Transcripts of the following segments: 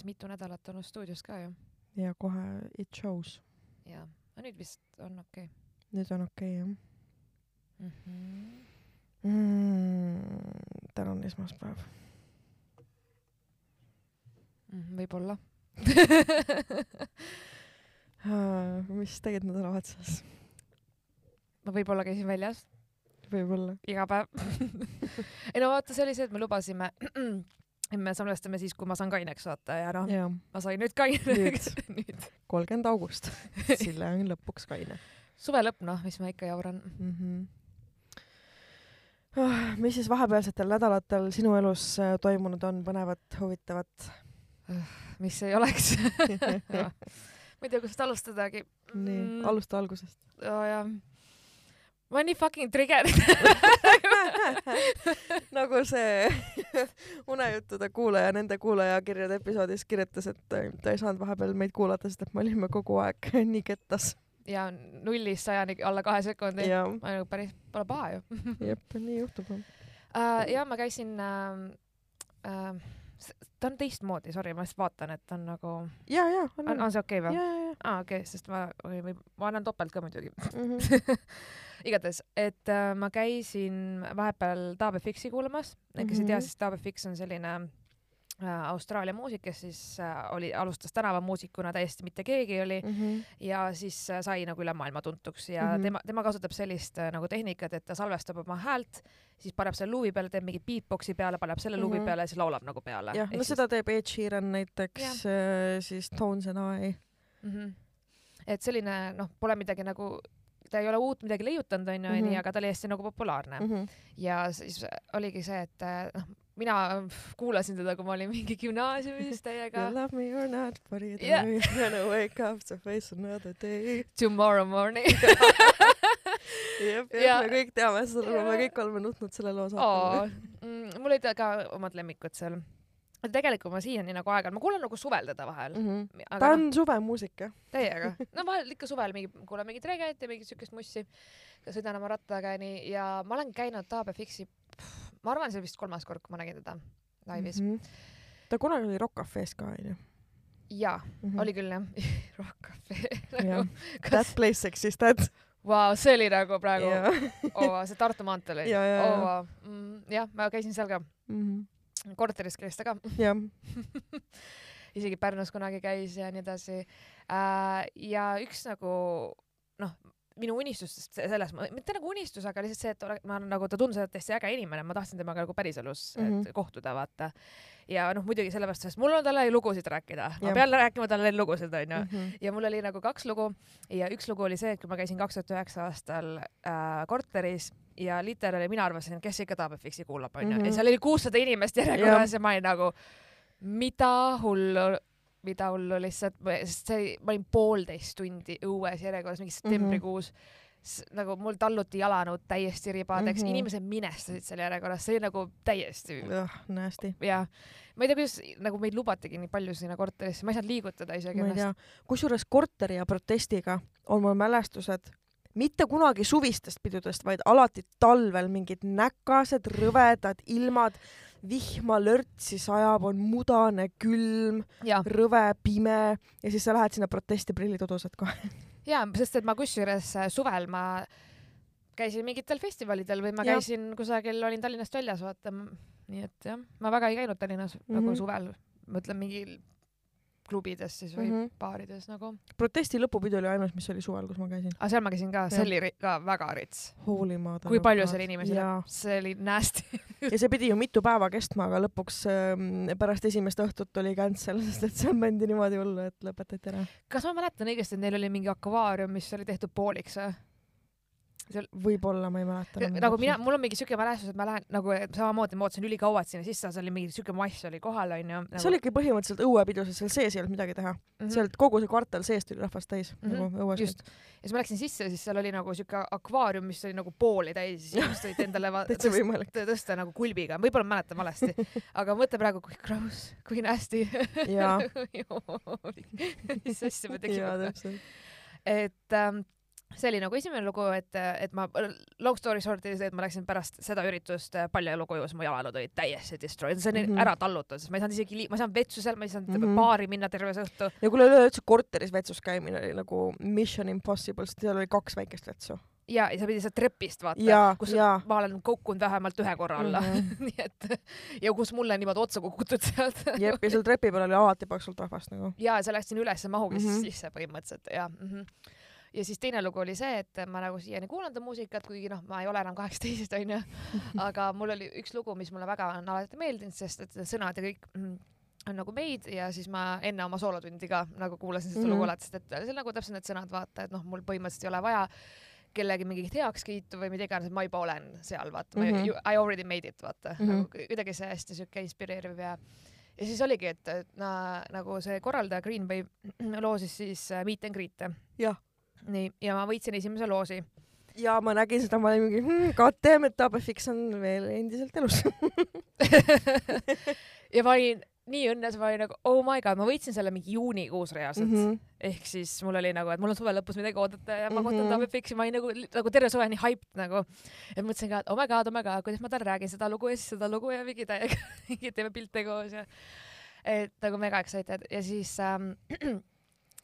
päris mitu nädalat olnud stuudios ka ju. ja kohe it shows. jaa, aga nüüd vist on okei nüüd on okei jah okay. mm. -hmm. mm,. täna on esmaspäev. Mm, võib-olla mis tegid nädalavahetuses? ma võib-olla käisin väljas võib-olla. iga päev ei no vaata, see oli see, et me lubasime me salvestame siis, kui ma saan kaineks vaata ja noh, ma sain nüüd kaineks nüüd. kolmkümmend august. Sille on lõpuks kaine suve lõpp noh, mis ma ikka jauran. mm. -hmm. Oh, mis siis vahepealsetel nädalatel sinu elus äh, toimunud on põnevat, huvitavat? mis ei oleks ma ei tea, kust alustadagi. nii, alusta algusest. oo jaa. Ma olen nii fucking triggered. nagu see unejuttude kuulaja nende kuulajakirjade episoodis kirjutas, et ta, ei saanud vahepeal meid kuulata, sest et me olime kogu aeg nii kettas. ja nullist sajani alla kahe sekundi. nagu päris, pole paha ju jep, nii juhtub. uh,. ja ma käisin uh,. Uh, ta on teistmoodi, sorry, ma lihtsalt vaatan, et on nagu, ja, ja, on, on, on. see okei ja, või? aa, okei, sest ma, või ma annan topelt ka muidugi. mm. -hmm. igatahes, et äh, ma käisin vahepeal Taabe Fixi kuulamas, kes ei tea, Mhm. siis Taabe Fix on selline äh, Austraalia muusik, kes siis äh, oli, alustas tänavamuusikuna, täiesti mitte keegi oli Mm -hmm. ja siis äh, sai nagu üle maailma tuntuks ja mm Mhm. -hmm. tema, tema kasutab sellist äh, nagu tehnikat, et ta salvestab oma häält, siis paneb selle luubi peale, teeb mingi beatbox'i peale, paneb selle mm -hmm. luubi Mhm. peale ja siis laulab nagu peale. jah, no seda teeb Ed Sheeran näiteks, siis Tones and I. mm. -hmm. et selline noh, pole midagi nagu, ta ei ole uut midagi leiutanud, onju, Mhm. onju, aga ta oli hästi nagu populaarne mm. -hmm. ja siis oligi see, et äh, noh, mina pff, kuulasin teda, kui ma olin mingi gümnaasiumis täiega You. love me or not, but either Yeah. way you're gonna wake up to face another day. Tomorrow morning jep, Ja- jep, me kõik teame seda lugu, me kõik oleme nutnud selle loo oh, saatel. mm,. mul olid ka omad lemmikud seal. tegelikult ma siiani nagu aeg-ajalt, ma kuulan nagu suvel teda vahel mm. -hmm. ta aga on noh, suvemuusika. täiega. no vahel ikka suvel mingi, kuulan mingit reget ja mingit siukest mussi. sõidan oma rattaga nii ja ma olen käinud Taabe Fixi, ma arvan, see oli vist kolmas kord, kui ma nägin teda laivis mm. Mhm. ta kunagi oli Rock Cafe's ka onju. ja oli küll jah, Rock Cafe jah nagu,. That kas, place existed. vau, see oli nagu praegu, jah. oo, see Tartu maanteel oli. Ja, ja, ja. oo, jah, ma käisin seal ka, korteris käis ta ka, jah, isegi Pärnus kunagi käis ja nii edasi. ja üks nagu noh, minu unistustest se- selles, mitte nagu unistus, aga lihtsalt see, et ole, ma nagu, ta tundus olevat hästi äge inimene, ma tahtsin temaga nagu päriselus mm. -hmm. kohtuda, vaata. ja noh, muidugi sellepärast, sest mul on talle lugusid rääkida, ma Jah. pean rääkima talle lugusid, onju. Mhm. ja mul oli nagu kaks lugu ja üks lugu oli see, et kui ma käisin kaks tuhat üheksa aastal äh, korteris ja literaali mina arvasin, kes ikka Taabe Fixi kuulab, onju. Mhm. ja seal oli kuussada inimest järjekorras ja ma olin nagu, mida hullu, mida hullu lihtsalt, sest see, ma olin poolteist tundi õues järjekorras, mingi septembrikuus mm. -hmm. nagu mul talluti jalanõud täiesti ribadeks mm. -hmm. inimesed minestasid seal järjekorras, see oli nagu täiesti jah, nasty. ja ma ei tea, kuidas nagu meid lubatigi nii palju sinna korterisse, ma ei saanud liigutada isegi ma ennast. kusjuures korteri ja protestiga on mul mälestused mitte kunagi suvistest pidudest, vaid alati talvel mingid näkased, rõvedad ilmad, vihma lörtsi sajab, on mudane, külm, ja, rõve, pime ja siis sa lähed sinna protesti, prillid udused kohe. ja sest et ma kusjuures äh, suvel ma käisin mingitel festivalidel või ma Jah. käisin kusagil, olin Tallinnast väljas, vaata. nii et jah, ma väga ei käinud Tallinnas mm -hmm. Mhm. nagu suvel, ma ütlen mingi klubides siis või mm. -hmm. baarides nagu. protesti lõpupidu oli ainus, mis oli suvel, kus ma käisin. aga seal ma käisin ka, see oli ka väga rits. Kui palju seal inimesi oli, see oli nasty. ja see pidi ju mitu päeva kestma, aga lõpuks ähm, pärast esimest õhtut oli cancel, sest et seal mandi niimoodi hullu, et lõpetati ära. kas ma mäletan õigesti, et neil oli mingi akvaarium, mis oli tehtud pooliks või? Võib-olla ma ei mäleta. nagu mina, mul on mingi siuke mälestus, et ma lähen nagu samamoodi, ma ootasin ülikaua, et sinna sisse, seal oli mingi siuke mass oli kohal onju nagu,. see oligi põhimõtteliselt õuepidu, sest seal sees ei olnud midagi teha mm. -hmm. sealt kogu see kvartal seest oli rahvast täis mm -hmm. nagu õues. just. ja siis ma läksin sisse siis seal oli nagu siuke akvaarium, mis oli nagu pooli täis, siis inimesed olid endale täitsa võimalik. tõsta nagu kulbiga, võib-olla ma mäletan valesti, aga mõtle praegu, kui gross, kui nasty. mis asja me tegime. et ähm, see oli nagu esimene lugu, et, et ma, long story short oli see, et ma läksin pärast seda üritust Paljajalu koju, siis mu jalalud olid täiesti destroyed, see oli mm. -hmm. ära tallatud, sest ma ei saanud isegi, ma ei saanud vetsu seal, ma ei saanud mm. -hmm. baari minna terve see õhtu. ja kuule üleüldse korteris vetsus käimine oli nagu mission impossible, sest seal oli kaks väikest vetsu. ja, ja sa pidid sealt trepist vaata, kus jaa. ma olen kukkunud vähemalt ühe korra alla mm. -hmm. nii et ja kus mulle niimoodi otsa kukutud sealt. jep, ja seal trepi peal oli alati paksult rahvast nagu. ja sa läksid üles, mahugi mm. -hmm. sisse põhimõtteliselt ja mm. -hmm. Ja siis teine lugu oli see, et ma nagu siiani kuulan ta muusikat, kuigi noh, ma ei ole enam kaheksateist onju, aga mul oli üks lugu, mis mulle väga on alati meeldinud, sest et sõnad ja kõik mm, on nagu meid ja siis ma enne oma soolotundi ka nagu kuulasin seda mm. -hmm. lugu alati, sest et see on nagu täpselt need sõnad, vaata, et noh, mul põhimõtteliselt ei ole vaja kellegi mingit heakskiitu või mida iganes, et ma juba olen seal, vaata mm. -hmm. I already made it, vaata mm. -hmm. nagu kuidagi see hästi siuke inspireeriv ja ja siis oligi, et, et na, nagu see korraldaja Green Bay loosis siis äh, Meet and Greet'e. Jah. nii, ja ma võitsin esimese loosi. ja ma nägin seda, ma olin mingi hmm,, goddamn, et Abefix on veel endiselt elus. ja ma olin nii õnnes, ma olin nagu oh my god, ma võitsin selle mingi juunikuus reaalselt mm. Mhm. -hmm. ehk siis mul oli nagu, et mul on suve lõpus midagi oodata ja ma kohtan Mhm. Taave Fiksi, ma olin nagu, nagu terve suve nii hyped nagu. et mõtlesin ka, et oh my god, oh my god, kuidas ma talle räägin seda lugu ja siis seda lugu ja mingi täiega, mingi teeme pilte koos ja et nagu mega excited ja siis ähm,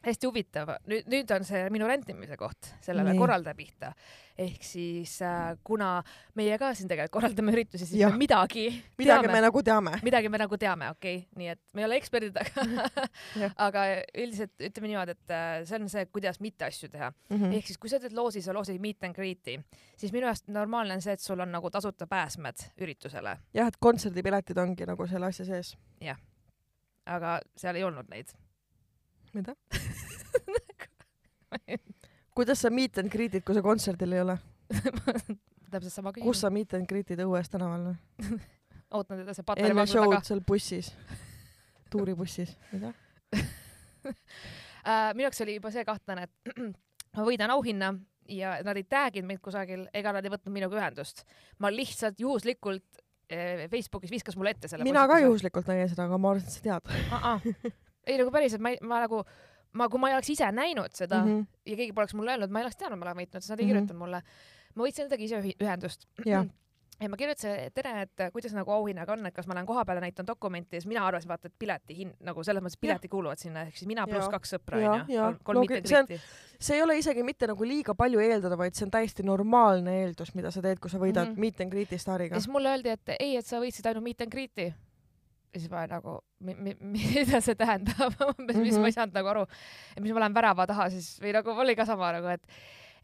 hästi huvitav, nüüd, nüüd on see minu rentimise koht sellele Nii. korraldaja pihta. ehk siis äh, kuna meie ka siin tegelikult korraldame üritusi, siis Jah. me midagi midagi teame me nagu teame. midagi me nagu teame, okei okay?, nii et me ei ole eksperdid, aga Jah. aga üldiselt ütleme niimoodi, et äh, see on see, kuidas mitte asju teha mm. -hmm. ehk siis, kui sa teed loosi, sa loosid meet and greet'i, siis minu arust normaalne on see, et sul on nagu tasuta pääsmed üritusele, jah, et kontserdipiletid ongi nagu selle asja sees. aga seal ei olnud neid. Mida? kuidas sa meet and greet'id, kui sa kontserdil ei ole? täpselt sama kus küsimus. sa meet and greet'id õues tänaval või? ootan teda seal enne Patarei vangla show'd seal bussis, tuuribussis, mida? äh, minu jaoks oli juba see kahtlane, et ma võidan auhinna ja nad ei tag'inud mind kusagil ega nad ei võtnud minuga ühendust. ma lihtsalt juhuslikult eh, Facebookis viskas mulle ette selle mina ka. juhuslikult nägin seda, aga ma arvasin, et sa tead. Ei nagu päriselt, ma ma nagu, ma, kui ma ei oleks ise näinud seda mm. -hmm. ja keegi poleks mulle öelnud, ma ei oleks teadnud, ma olen võitnud, sest nad ei Mhm. kirjutanud mulle. ma võtsin nendega ise ühendust. Ja ma kirjutasin, et tere, et kuidas nagu auhinnaga on, et kas ma lähen koha peale, näitan dokumenti ja siis mina arvasin, vaata, et pileti hind nagu selles mõttes piletid kuuluvad sinna, ehk siis mina pluss kaks sõpra onju kolm Loogi- mitte see ei ole isegi mitte nagu liiga palju eeldada, vaid see on täiesti normaalne eeldus, mida sa teed, kui sa võidad mm. -hmm. meet and greet'i staariga siis mulle öeldi, et ei, et sa võitsid ainult meet and greet'i. Ja siis ma nagu, mida see tähendab, mis mm, -hmm. Mhm. ma ei saanud nagu aru. ja mis ma lähen värava taha siis või nagu oli ka sama nagu, et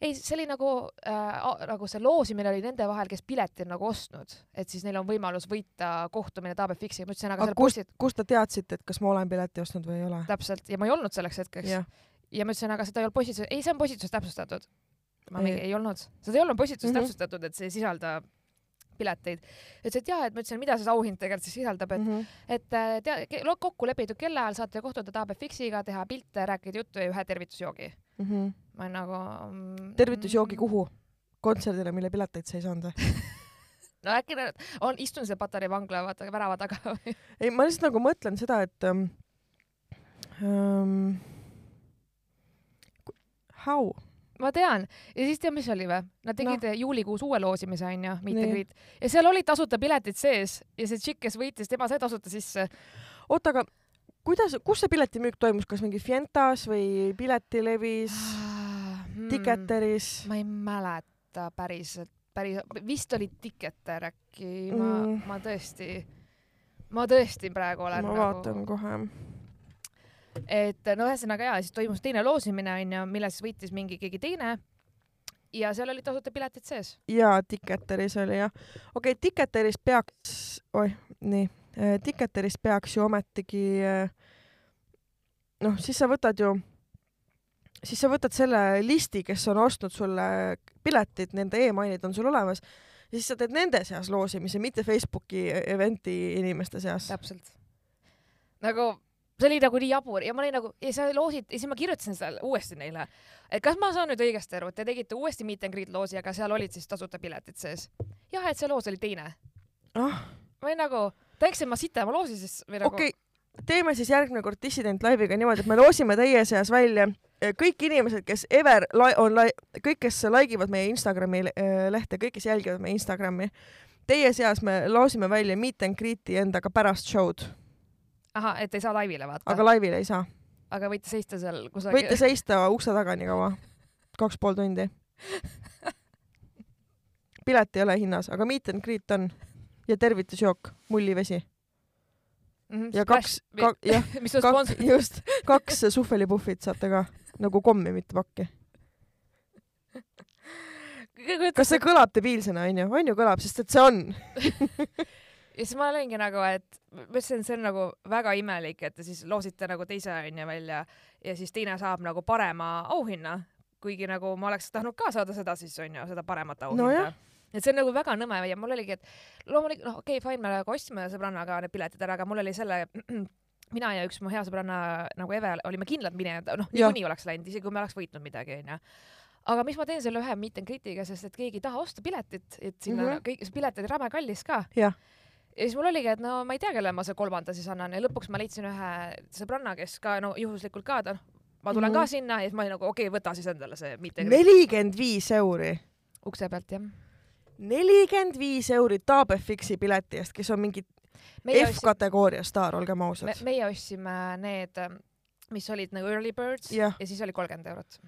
ei, see oli nagu äh,, nagu see loosimine oli nende vahel, kes pileti on nagu ostnud, et siis neil on võimalus võita kohtumine Taabe Fixiga, ma ütlesin, aga aga kust postid, kust te teadsite, et kas ma olen pileti ostnud või ei ole? täpselt ja ma ei olnud selleks hetkeks jah, ja ma ütlesin, aga seda ei olnud postituses, ei, see on postituses täpsustatud. ma Ei. ei olnud, seda ei olnud postituses mm Mhm. -hmm. täpsustatud, et see ei sisalda pileteid. ütles, et jaa, et ma ütlesin, mida see auhind tegelikult siis sisaldab, et Mhm. et äh, tea, kokku lepitud kellaajal saate kohtuda Taabe Fixiga, teha pilte, rääkida juttu ja ühe tervitusjoogi. ma olen nagu mm, tervitusjoogi? kuhu? kontserdile, mille pileteid sa ei saanud või? no äkki on, istun seal Patarei vangla vaata värava taga või? ei, ma lihtsalt nagu mõtlen seda, et um, how? Ma tean ja siis tead, mis oli või? Nad tegid no. juulikuus uue loosimise onju, meet and greet ja seal olid tasuta piletid sees ja see tšikk, kes võitis, tema sai tasuta sisse. oota, aga kuidas, kus see piletimüük toimus, kas mingi Fientas või Piletilevis, Ticketeris? Mm. ma ei mäleta päriselt, päris, vist oli Ticketer äkki, ma mm. Ma tõesti, ma tõesti praegu olen ma vaatan nagu, kohe. Et no ühesõnaga jaa, siis toimus teine loosimine onju, mille siis võitis mingi keegi teine. ja seal olid tasuta piletid sees. jaa, Ticketeris oli jah. okei okay,, Ticketeris peaks, oih, nii, Ticketeris peaks ju ometigi eh, noh, siis sa võtad ju, siis sa võtad selle listi, kes on ostnud sulle piletid, nende emailid on sul olemas ja siis sa teed nende seas loosimise, mitte Facebooki event'i inimeste seas. täpselt. nagu see oli nagu nii jabur ja ma olin nagu ja sa loosid ja siis ma kirjutasin seal uuesti neile, et kas ma saan nüüd õigesti aru, et te tegite uuesti meet and greet loosi, aga seal olid siis tasuta piletid sees. jah, et see loos oli teine. ah, ma olin nagu, teeksin ma sitema loosi siis või nagu okei okay., teeme siis järgmine kord Dissident Live'iga niimoodi, et me loosime teie seas välja kõik inimesed, kes ever lai- on lai-, kõik, kes like ivad meie Instagrami eh, lehte, kõik, kes jälgivad meie Instagrami, teie seas me laosime välja meet and greet'i endaga pärast show'd, ahah, et ei saa laivile vaata. aga laivile ei saa. aga võite seista seal kusagil. võite seista ukse taga nii kaua, kaks pool tundi. pilet ei ole hinnas, aga meet and greet on ja tervitusjook, mullivesi ja kaks, jah, Mhm, mis on kaks, just, kaks suhvelipuhvit saate ka nagu kommi, mitte pakki. kas see kõlab debiilsena, onju? on ju kõlab, sest et see on. ja siis ma olingi nagu, et ma ütlesin, see on nagu väga imelik, et te siis loosite nagu teise onju välja ja siis teine saab nagu parema auhinna, kuigi nagu ma oleks tahtnud ka saada seda siis onju, seda paremat auhinda Nojah. et see on nagu väga nõme ja mul oligi, et loomulikult noh, okei okay,, fine, me nagu ostsime sõbrannaga need piletid ära, aga mul oli selle mina ja üks mu hea sõbranna nagu Eve olime kindlad minejad, noh niikuinii oleks läinud, isegi kui me oleks võitnud midagi onju aga mis ma teen selle ühe meet and greet'iga, sest et keegi ei taha osta piletit, et sinna mm. -hmm. kõik, see pilet oli räme kallis ka. Ja siis mul oligi, et no ma ei tea, kellele ma see kolmanda siis annan ja lõpuks ma leidsin ühe sõbranna, kes ka no juhuslikult ka ta noh, ma tulen mm Mhm. -hmm. ka sinna ja siis ma olin nagu okei okay,, võta siis endale see greet nelikümmend viis euri, ukse pealt jah. nelikümmend viis euri Taabefixi pileti eest, kes on mingi F-kategooria staar, olgem me, ausad. meie ostsime need, mis olid nagu early birds ja, ja siis oli kolmkümmend eurot.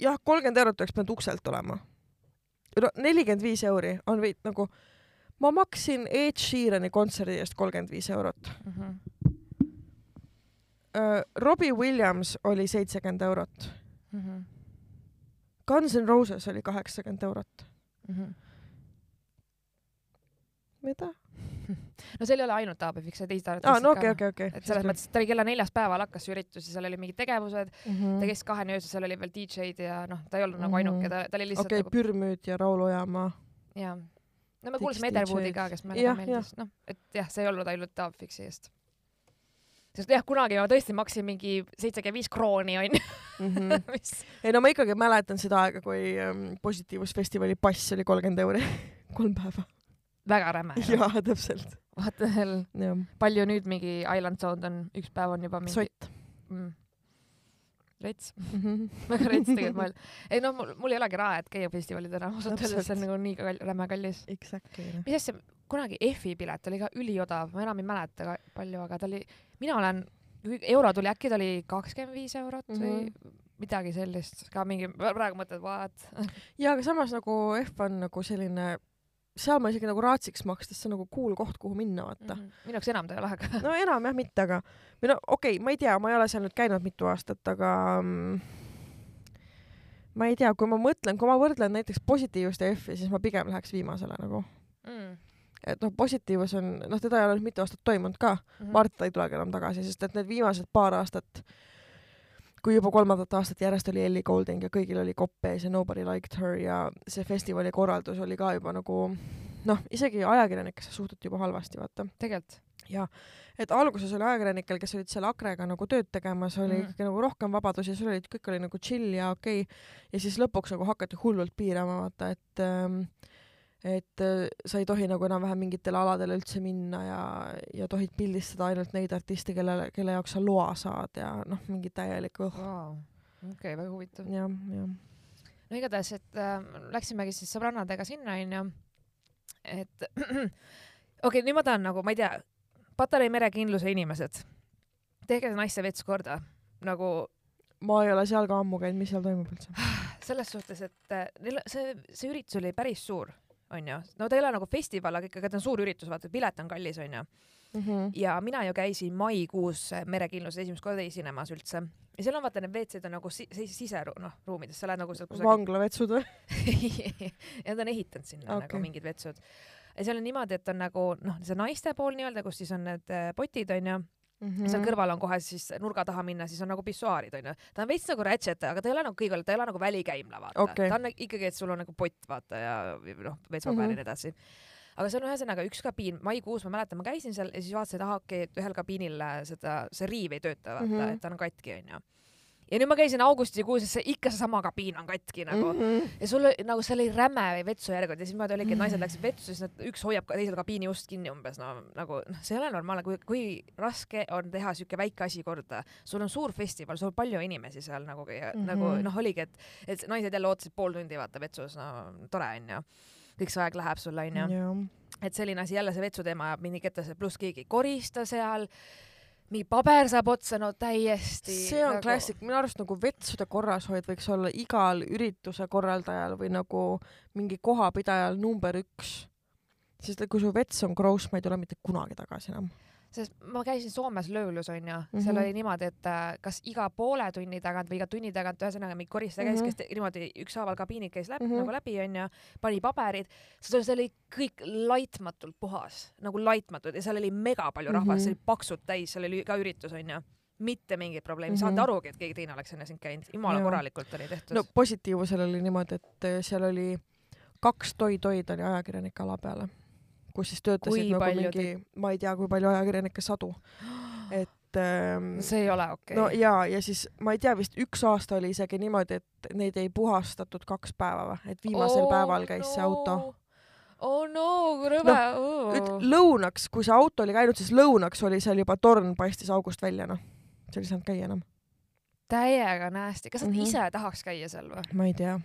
jah, kolmkümmend eurot oleks pidanud ukselt olema. nelikümmend viis euri on veidi nagu, ma maksin Ed Sheerani kontserdi eest kolmkümmend viis eurot. Mm -hmm. Robbie Williams oli seitsekümmend eurot. Mm -hmm. Guns N Roses oli kaheksakümmend eurot. Mm -hmm. mida? no seal ei ole ainult Taabefix, teised arvad aa, no okei, okei, okei. et selles mõttes, et ta oli kella neljast päeval hakkas see üritus ja seal oli mingid tegevused, ta mõttes. käis kaheni öösel, seal oli veel DJ-d ja noh, ta ei olnud nagu Mhm. ainuke, ta, ta oli lihtsalt okei, nagu Pürmüüd ja Raul Ojamaa. jaa. No me kuulsime Ederwoodi ka, kes meile ka meeldis, noh, et jah, see ei olnud ainult Taabfixi eest. sest jah, kunagi ma tõesti maksin mingi seitsekümmend viis krooni onju, mis Mhm. ei no ma ikkagi mäletan seda aega, kui ähm, Positiivsusfestivali pass oli kolmkümmend euri, kolm päeva. väga räme. jaa, täpselt. vaata veel, palju nüüd mingi Island Sound on, üks päev on juba mingi sott. mm,. rets, Mhm. väga rets tegelikult mõelda. ei noh, mul, mul ei olegi raha, et käia festivalidel, ausalt öeldes see on nagu nii kall- räme kallis. Exactly. mis asja, kunagi EF-i pilet oli ka üliodav, ma enam ei mäleta ka palju, aga ta oli, mina olen, euro tuli äkki ta oli kakskümmend viis eurot mm -hmm. või Mhm. midagi sellist, ka mingi, praegu mõtled, what? ja aga samas nagu F on nagu selline, seal ma isegi nagu raatsiks maksta, sest see on nagu cool koht, kuhu minna, vaata. minu jaoks enam ta ei ole, aga no enam jah, mitte, aga või no okei okay,, ma ei tea, ma ei ole seal nüüd käinud mitu aastat, aga mm, ma ei tea, kui ma mõtlen, kui ma võrdlen näiteks positiivsust ja F-i, siis ma pigem läheks viimasele nagu. mm.. et noh, positiivus on, noh, teda ei ole nüüd mitu aastat toimunud ka, Mhm. Marta ei tulegi enam tagasi, sest et need viimased paar aastat, kui juba kolmandat aastat järjest oli Ellie Goulding ja kõigil oli kopp ees ja nobody liked her ja see festivali korraldus oli ka juba nagu noh, isegi ajakirjanikesse suhtuti juba halvasti, vaata. tegelikult. et alguses oli ajakirjanikel, kes olid seal Akrega nagu tööd tegemas, oli mm. ikkagi nagu rohkem vabadusi, sul olid, kõik oli nagu chill ja okei okay.. ja siis lõpuks nagu hakati hullult piirama, vaata, et ähm, et äh, sa ei tohi nagu enam-vähem mingitele aladele üldse minna ja, ja tohid pildistada ainult neid artiste, kelle, kelle jaoks sa loa saad ja noh, mingi täielik õh. Vau, okei, väga huvitav. jah, jah. no igatahes, et äh, läksimegi siis sõbrannadega sinna onju, et okei okay,, nüüd ma tahan nagu, ma ei tea, Patarei merekindluse inimesed, tehke see naiste vets korda nagu ma ei ole seal ka ammu käinud, mis seal toimub üldse? selles suhtes, et äh, neil see, see üritus oli päris suur, onju. no ta ei ole nagu festival, aga ikkagi ta on suur üritus, vaata pilet on kallis, onju. Mhm. ja mina ju käisin maikuus merekindluses esimest korda esinemas üldse ja seal on vaata need WC-d on nagu si si siseru-, noh ruumides, sa lähed nagu sealt kusagil vanglavetsud või? nad on ehitanud sinna okay. Nagu mingid vetsud. ja seal on niimoodi, et on nagu noh, see naiste pool nii-öelda, kus siis on need äh, potid onju mm., seal kõrval on kohe siis nurga taha minna, siis on nagu pissuaarid onju. ta on veits nagu ratchet, aga ta ei ole nagu kõigil, ta ei ole nagu välikäimla vaata Okei. ta on ikkagi, et sul on nagu pott vaata ja noh, vetspaber Mhm. ja nii edasi aga see on ühesõnaga üks kabiin, maikuus ma mäletan, ma käisin seal ja siis vaatasin, et ahah, okei, et ühel kabiinil äh, seda, see riiv ei tööta, vaata mm, Mhm. -hmm. et ta on katki, onju. Ja nüüd ma käisin augustikuus ja see ikka seesama kabiin on katki nagu mm. -hmm. ja sul nagu seal oli räme vetsujärjekord ja siis niimoodi oligi, et naised läksid vetsu, siis nad, üks hoiab ka teisel kabiini ust kinni umbes no nagu noh, see ei ole normaalne, kui, kui raske on teha siuke väike asi korda. sul on suur festival, sul on palju inimesi seal nagu ja mm. -hmm. nagu noh, oligi, et, et naised jälle ootasid pool tundi vaata vetsus, no tore onju. kõik see aeg läheb sulle onju. jah, et selline asi jälle see vetsuteema ajab mind nii kettasse, pluss keegi ei korista seal, mingi paber saab otsa, no täiesti. see on klassik, minu arust nagu vetsude korrashoid võiks olla igal ürituse korraldajal või nagu mingi kohapidajal number üks. sest kui su vets on kross, ma ei tule mitte kunagi tagasi enam. Sest ma käisin Soomes Löölus onju mm, -hmm. Mhm. seal oli niimoodi, et äh, kas iga poole tunni tagant või iga tunni tagant, ühesõnaga mingi koristaja käis mm, Mhm. -hmm. kes niimoodi ükshaaval kabiinid käis läbi mm, Mhm. -hmm. nagu läbi onju, pani paberid, see oli kõik laitmatult puhas, nagu laitmatud ja seal oli mega palju rahvast mm, Mhm. -hmm. see oli paksult täis, seal oli ka üritus onju mitte mingit probleemi mm, Mhm. -hmm. saate arugi, et keegi teine oleks enne sind käinud, jumala korralikult oli tehtud no positiivsel oli niimoodi, et äh, seal oli kaks toi-toid oli ajakirjanike ala peale, kus siis töötasid Kui nagu palju mingi, ma ei tea, kui palju ajakirjanikke, sadu, et ähm, see ei ole okei no okay.. ja, ja siis ma ei tea, vist üks aasta oli isegi niimoodi, et neid ei puhastatud kaks päeva või, et viimasel oh, päeval käis no. see auto. oh no, kui rõve No, oh.. lõunaks, kui see auto oli käinud, siis lõunaks oli seal juba torn paistis august välja, noh. seal ei saanud käia enam. täiega nasty, kas sa mm. -hmm. ise tahaks käia seal või? ma ei tea.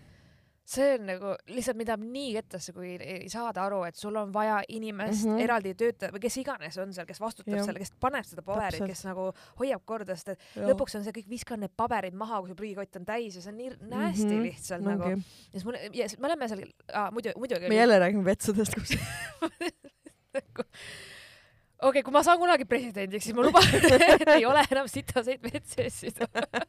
See on nagu lihtsalt, mida nii kettasse, kui ei saada aru, et sul on vaja inimest mm. -hmm. eraldi töötaja või kes iganes on seal, kes vastutab Jah. selle, kes paneb seda paberit, kes nagu hoiab korda, sest et lõpuks on see kõik, viskan need paberid maha, kui su prügikott on täis ja see on nii nasty mm. -hmm. lihtsalt no, nagu. ja siis mul, ja siis me oleme seal ah,, muidu, muidugi me jälle räägime vetsudest, kus okei okay,, kui ma saan kunagi presidendiks, siis ma luban, et ei ole enam sitaseid WC-sid.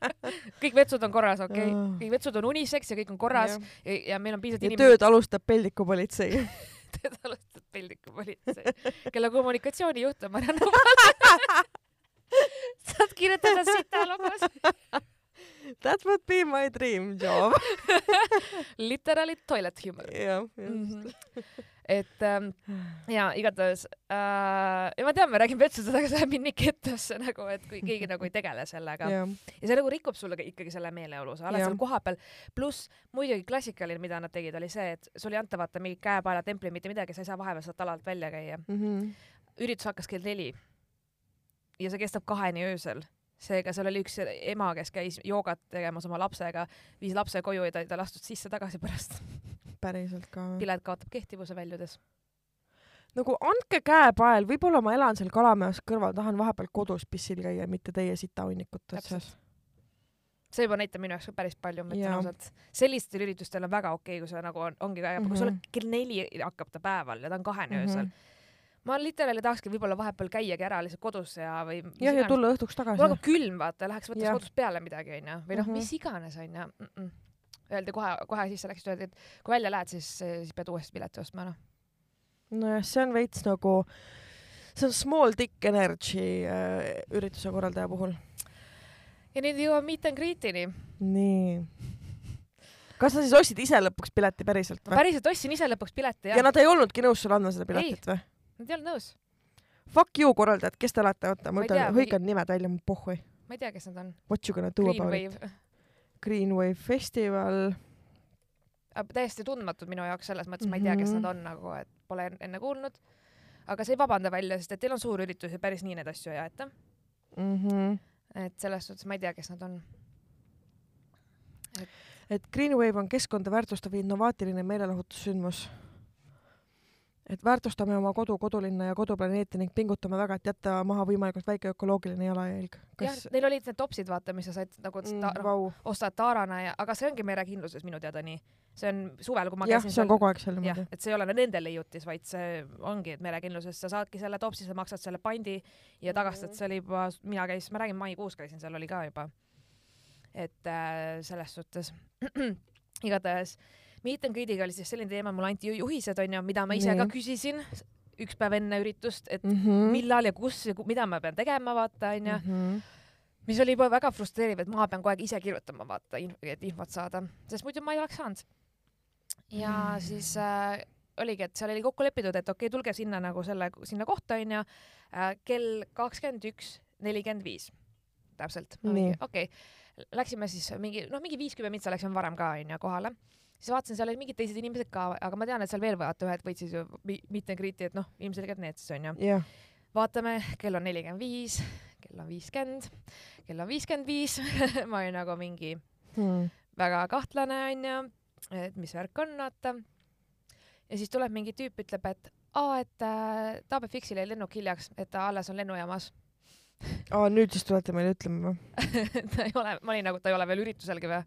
kõik vetsud on korras, okei okay?, kõik vetsud on uniseks ja kõik on korras ja, ja, ja meil on piisavalt inimesi, tööd alustab peldikupolitsei. tööd alustab peldikupolitsei, kelle kommunikatsioonijuht on Marianne Pall. saad kirjutada sita logos, That would be my dream job. literally toilet humor. jah, Mhm. just. et ähm, ja igatahes äh, ja ma tean, me räägime vetsudest, aga see läheb nii kettasse nagu, et kui keegi nagu ei tegele sellega ja, jah, ja see nagu rikub sulle ka ikkagi selle meeleolu, sa oled Jah. seal kohapeal, pluss muidugi klassikaline, mida nad tegid, oli see, et sul ei anta vaata mingit käepaela templi, mitte midagi, sa ei saa vahepeal sealt alalt välja käia. Mhm. üritus hakkas kell neli ja see kestab kaheni öösel seega seal oli üks ema, kes käis joogat tegemas oma lapsega, viis lapse koju ja ta ei ta lastud sisse tagasi pärast. päriselt ka. pilet kaotab kehtivuse väljudes. nagu andke käepael, võib-olla ma elan seal Kalamäes kõrval, tahan vahepeal kodus pissil käia, mitte teie sitahunnikute otsas see juba näitab minu jaoks ka päris palju, ma ütlen ausalt. sellistel üritustel on väga okei okay,, kui sa nagu on, ongi väga hea mm, -hmm. kui sul Mhm. kell neli hakkab ta päeval ja ta on kahene mm. -hmm. öösel. Ma literaali tahakski võib-olla vahepeal käiagi ära lihtsalt kodus ja või jah, ja tulla õhtuks mul tagasi hakkab. külm, vaata, läheks võtaks Jah. kodus peale midagi, onju. või noh, Mhm. mis iganes, onju. Öeldi kohe, kohe sisse läks, öeldi, et kui välja lähed, siis, siis pead uuesti pileti ostma, noh. nojah, see on veits nagu, see on small dick energy äh, ürituse korraldaja puhul. ja nüüd jõuame meet and greet'ini. nii. kas sa siis ostsid ise lõpuks pileti päriselt või? päriselt ostsin ise lõpuks pileti ja ja nad ei olnudki nõus sulle andma seda piletit või? Nad ei olnud nõus. Fuck you korraldajad, kes te olete, oota, Ma ütlen, hõikan nimed välja, ma pohhui. ma ei tea, kes nad on. What you gonna do Green about it? Wave. Green Wave Festival. täiesti tundmatud minu jaoks selles mõttes, ma ei tea, kes Mhm. nad on nagu, et pole en- enne kuulnud. aga see ei vabanda välja, sest et teil on suur üritus ja päris nii neid asju ei aeta. Mm et selles suhtes ma ei tea, kes nad on. et Green Wave on keskkonda väärtustav innovaatiline meelelahutussündmus. Et väärtustame oma kodu, kodulinna ja koduplaneeti ning pingutame väga, et jätta maha võimalikult väike ökoloogiline jalajälg. jah kas,, neil olid need topsid, vaata, mis sa said nagu mm, ta, noh, ostad taarana ja, aga see ongi merekindluses minu teada nii. see on suvel, kui ma jah, see on kogu aeg seal jah niimoodi., et see ei ole nende leiutis, vaid see ongi, et merekindluses sa saadki selle topsi, sa maksad selle pandi ja tagastad, Mhm. see oli juba, mina käisin, ma räägin, maikuus käisin seal, oli ka juba. et äh, selles suhtes igatahes Meet and Greet'iga oli siis selline teema, mulle anti ju juhised onju, mida ma ise Nii. ka küsisin üks päev enne üritust, et mm -hmm. millal ja kus ja mida ma pean tegema, vaata onju mm. -hmm. mis oli juba väga frustreeriv, et ma pean kogu aeg ise kirjutama, vaata, et infot saada, sest muidu ma ei oleks saanud. ja Mm. siis äh, oligi, et seal oli kokku lepitud, et okei okay,, tulge sinna nagu selle, sinna kohta onju äh,, kell kakskümmend üks nelikümmend viis, täpselt. Okei, läksime siis mingi noh, mingi viiskümmend mintsa läksime varem ka onju kohale, siis vaatasin, seal olid mingid teised inimesed ka, aga ma tean, et seal veel vaata ühed võtsid ju mi- meet and greet'i, et noh, ilmselgelt need siis onju. jah, vaatame, kell on nelikümmend viis, kell on viiskümmend, kell on viiskümmend viis, ma olin nagu mingi Hmm. väga kahtlane onju, et mis värk on, vaata. ja siis tuleb mingi tüüp, ütleb, et aa, et äh, Taabe Fixil jäi lennuk hiljaks, et ta alles on lennujaamas. aa nüüd siis tulete meile ütlema või? ta ei ole, ma olin nagu, ta ei ole veel ürituselgi või?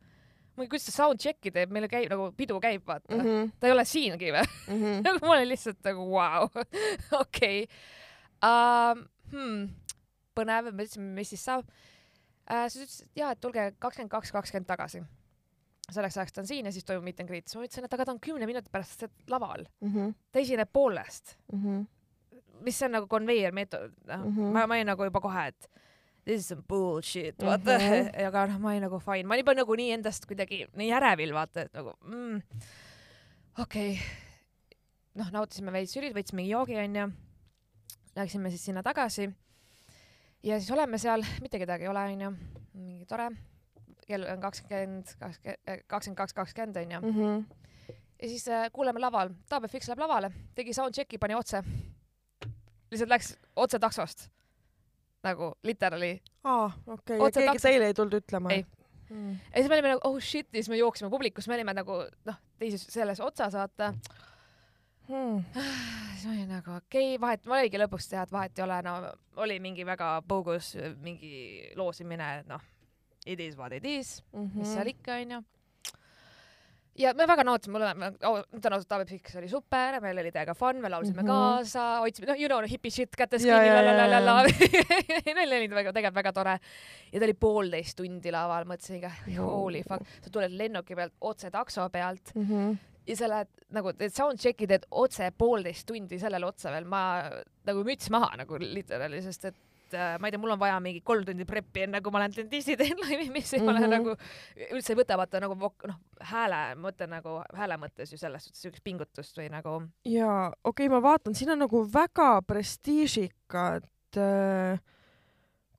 ei, kuidas ta sound check'i teeb, meil käib nagu pidu käib, vaata mm. -hmm. ta ei ole siingi või? Mhm. nagu ma olin lihtsalt nagu vau, okei. Hmm, põnev, me ütlesime, mis siis saab uh,. siis ütles, et jaa, et tulge kakskümmend kaks, kakskümmend tagasi. selleks ajaks ta on siin ja siis toimub meet and greet. siis ma ütlesin, et aga ta on kümne minuti pärast laval, Mhm. ta esineb poolest, mis see on nagu konveier meetod, noh mm. -hmm. ma, ma olin nagu juba kohe, et this is some bullshit, vaata mm. -hmm. aga noh, ma olin nagu fine, ma olin juba nagu nii endast kuidagi nii ärevil, vaata, et nagu mm, okei okay.. noh, nautisime veits ürit-, võtsime joogi onju. Läksime siis sinna tagasi. ja siis oleme seal, mitte kedagi ei ole onju, mingi tore. kell on kakskümmend, kakskümmend, kakskümmend kaks, kakskümmend onju. Mhm. ja siis äh, kuuleme laval, Taabe Fix läheb lavale, tegi soundcheck'i, pani otse. lihtsalt läks otse taksost. Nagu literally. aa, okei, ja keegi taks- teile ei tulnud ütlema? Ei. ja siis me olime nagu oh shit ja siis me jooksime publikus, me olime nagu noh, teises selles otsas vaata. Hmm. siis ma olin nagu okei okay,, vahet, ma oligi lõpuks teha, et vahet ei ole, no oli mingi väga bogus mingi loosimine, et noh, it is what it is, Mhm. mis seal ikka onju. Ja me väga nautisime, on, ütlen ausalt, Taavi Pikk oli super, meil oli täiega fun, me laulsime mm. -hmm. kaasa, hoidsime, noh, you know, hipi shit kätes kinni, lalalala. Neil oli väga, tegelikult väga tore. ja ta oli poolteist tundi laval, mõtlesin ka, holy fuck, sa tuled lennuki pealt otse takso pealt Mhm. ja sa lähed nagu teed soundcheck'i teed otse poolteist tundi sellele otsa veel, ma nagu müts maha nagu literaali, sest et äh, ma ei tea, mul on vaja mingi kolm tundi prep'i enne kui ma lähen dentisti teen laivi, mis ei mm -hmm. ole Mhm. nagu üldse ei võta vaata nagu noh hääle mõte nagu hääle mõttes ju selles suhtes siukest pingutust või nagu jaa, okei okay,, ma vaatan, siin on nagu väga prestiižikad äh,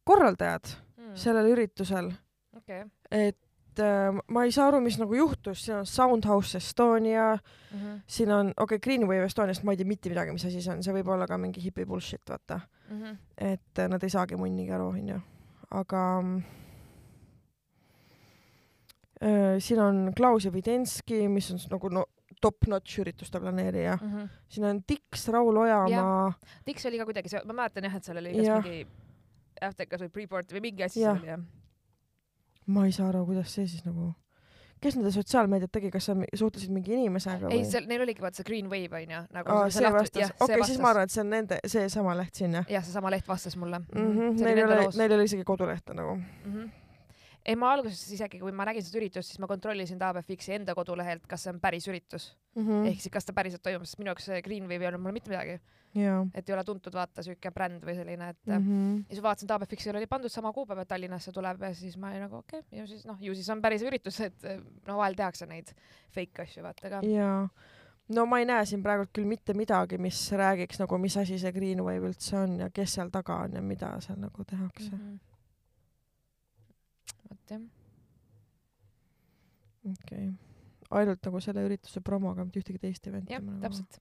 korraldajad mm. sellel üritusel, okei et äh, ma ei saa aru, mis nagu juhtus, siin on Soundhouse Estonia, okay. siin on, okei okay,, Greenwave Estoniast ma ei tea mitte midagi, mis asi see on, see võib olla ka mingi hipi bullshit, vaata. mm. -hmm. et äh, nad ei saagi munnigi aru, onju. aga mm, äh, siin on Klaus Evidenski, mis on nagu no top-notch ürituste planeerija. mm -hmm. siin on Dix, Raul Ojamaa, Dix oli ka kuidagi ma mäletan jah, et seal oli kas Jah. mingi FTK-s või Preport või mingi asi seal oli jah ma ei saa aru, kuidas see siis nagu, kes nende sotsiaalmeediat tegi, kas sa suhtlesid mingi inimesega ei, või? seal neil oligi vaata see Green Wave onju nagu aa, see vastas okei siis ma arvan, et see on nende, seesama leht siin jah jah, seesama leht vastas mulle mm. -hmm. Neil ei ole, neil ei ole isegi kodulehte nagu mm. -hmm. ei, ma alguses isegi, kui ma nägin seda üritust, siis ma kontrollisin Taabe Fixi enda kodulehelt, kas see on päris üritus mm. mm., -hmm. ehk siis kas ta päriselt toimub, sest minu jaoks see Green Wave ei olnud mulle mitte midagi, jaa et ei ole tuntud vaata siuke bränd või selline, et mm. mm. -hmm. ja siis vaatasin Taabe Fixil oli pandud sama kuupäev, et Tallinnasse tuleb ja siis ma olin nagu okei okay., ju siis noh, ju siis on päris üritus, et no vahel tehakse neid fake asju vaata ka. jaa. no ma ei näe siin praegult küll mitte midagi, mis räägiks nagu, mis asi see Greenwave üldse on ja kes seal taga on ja mida seal nagu tehakse mm. -hmm. vot jah, okei okay.. ainult nagu selle ürituse promoga, mitte ühtegi teist event'i jah, täpselt.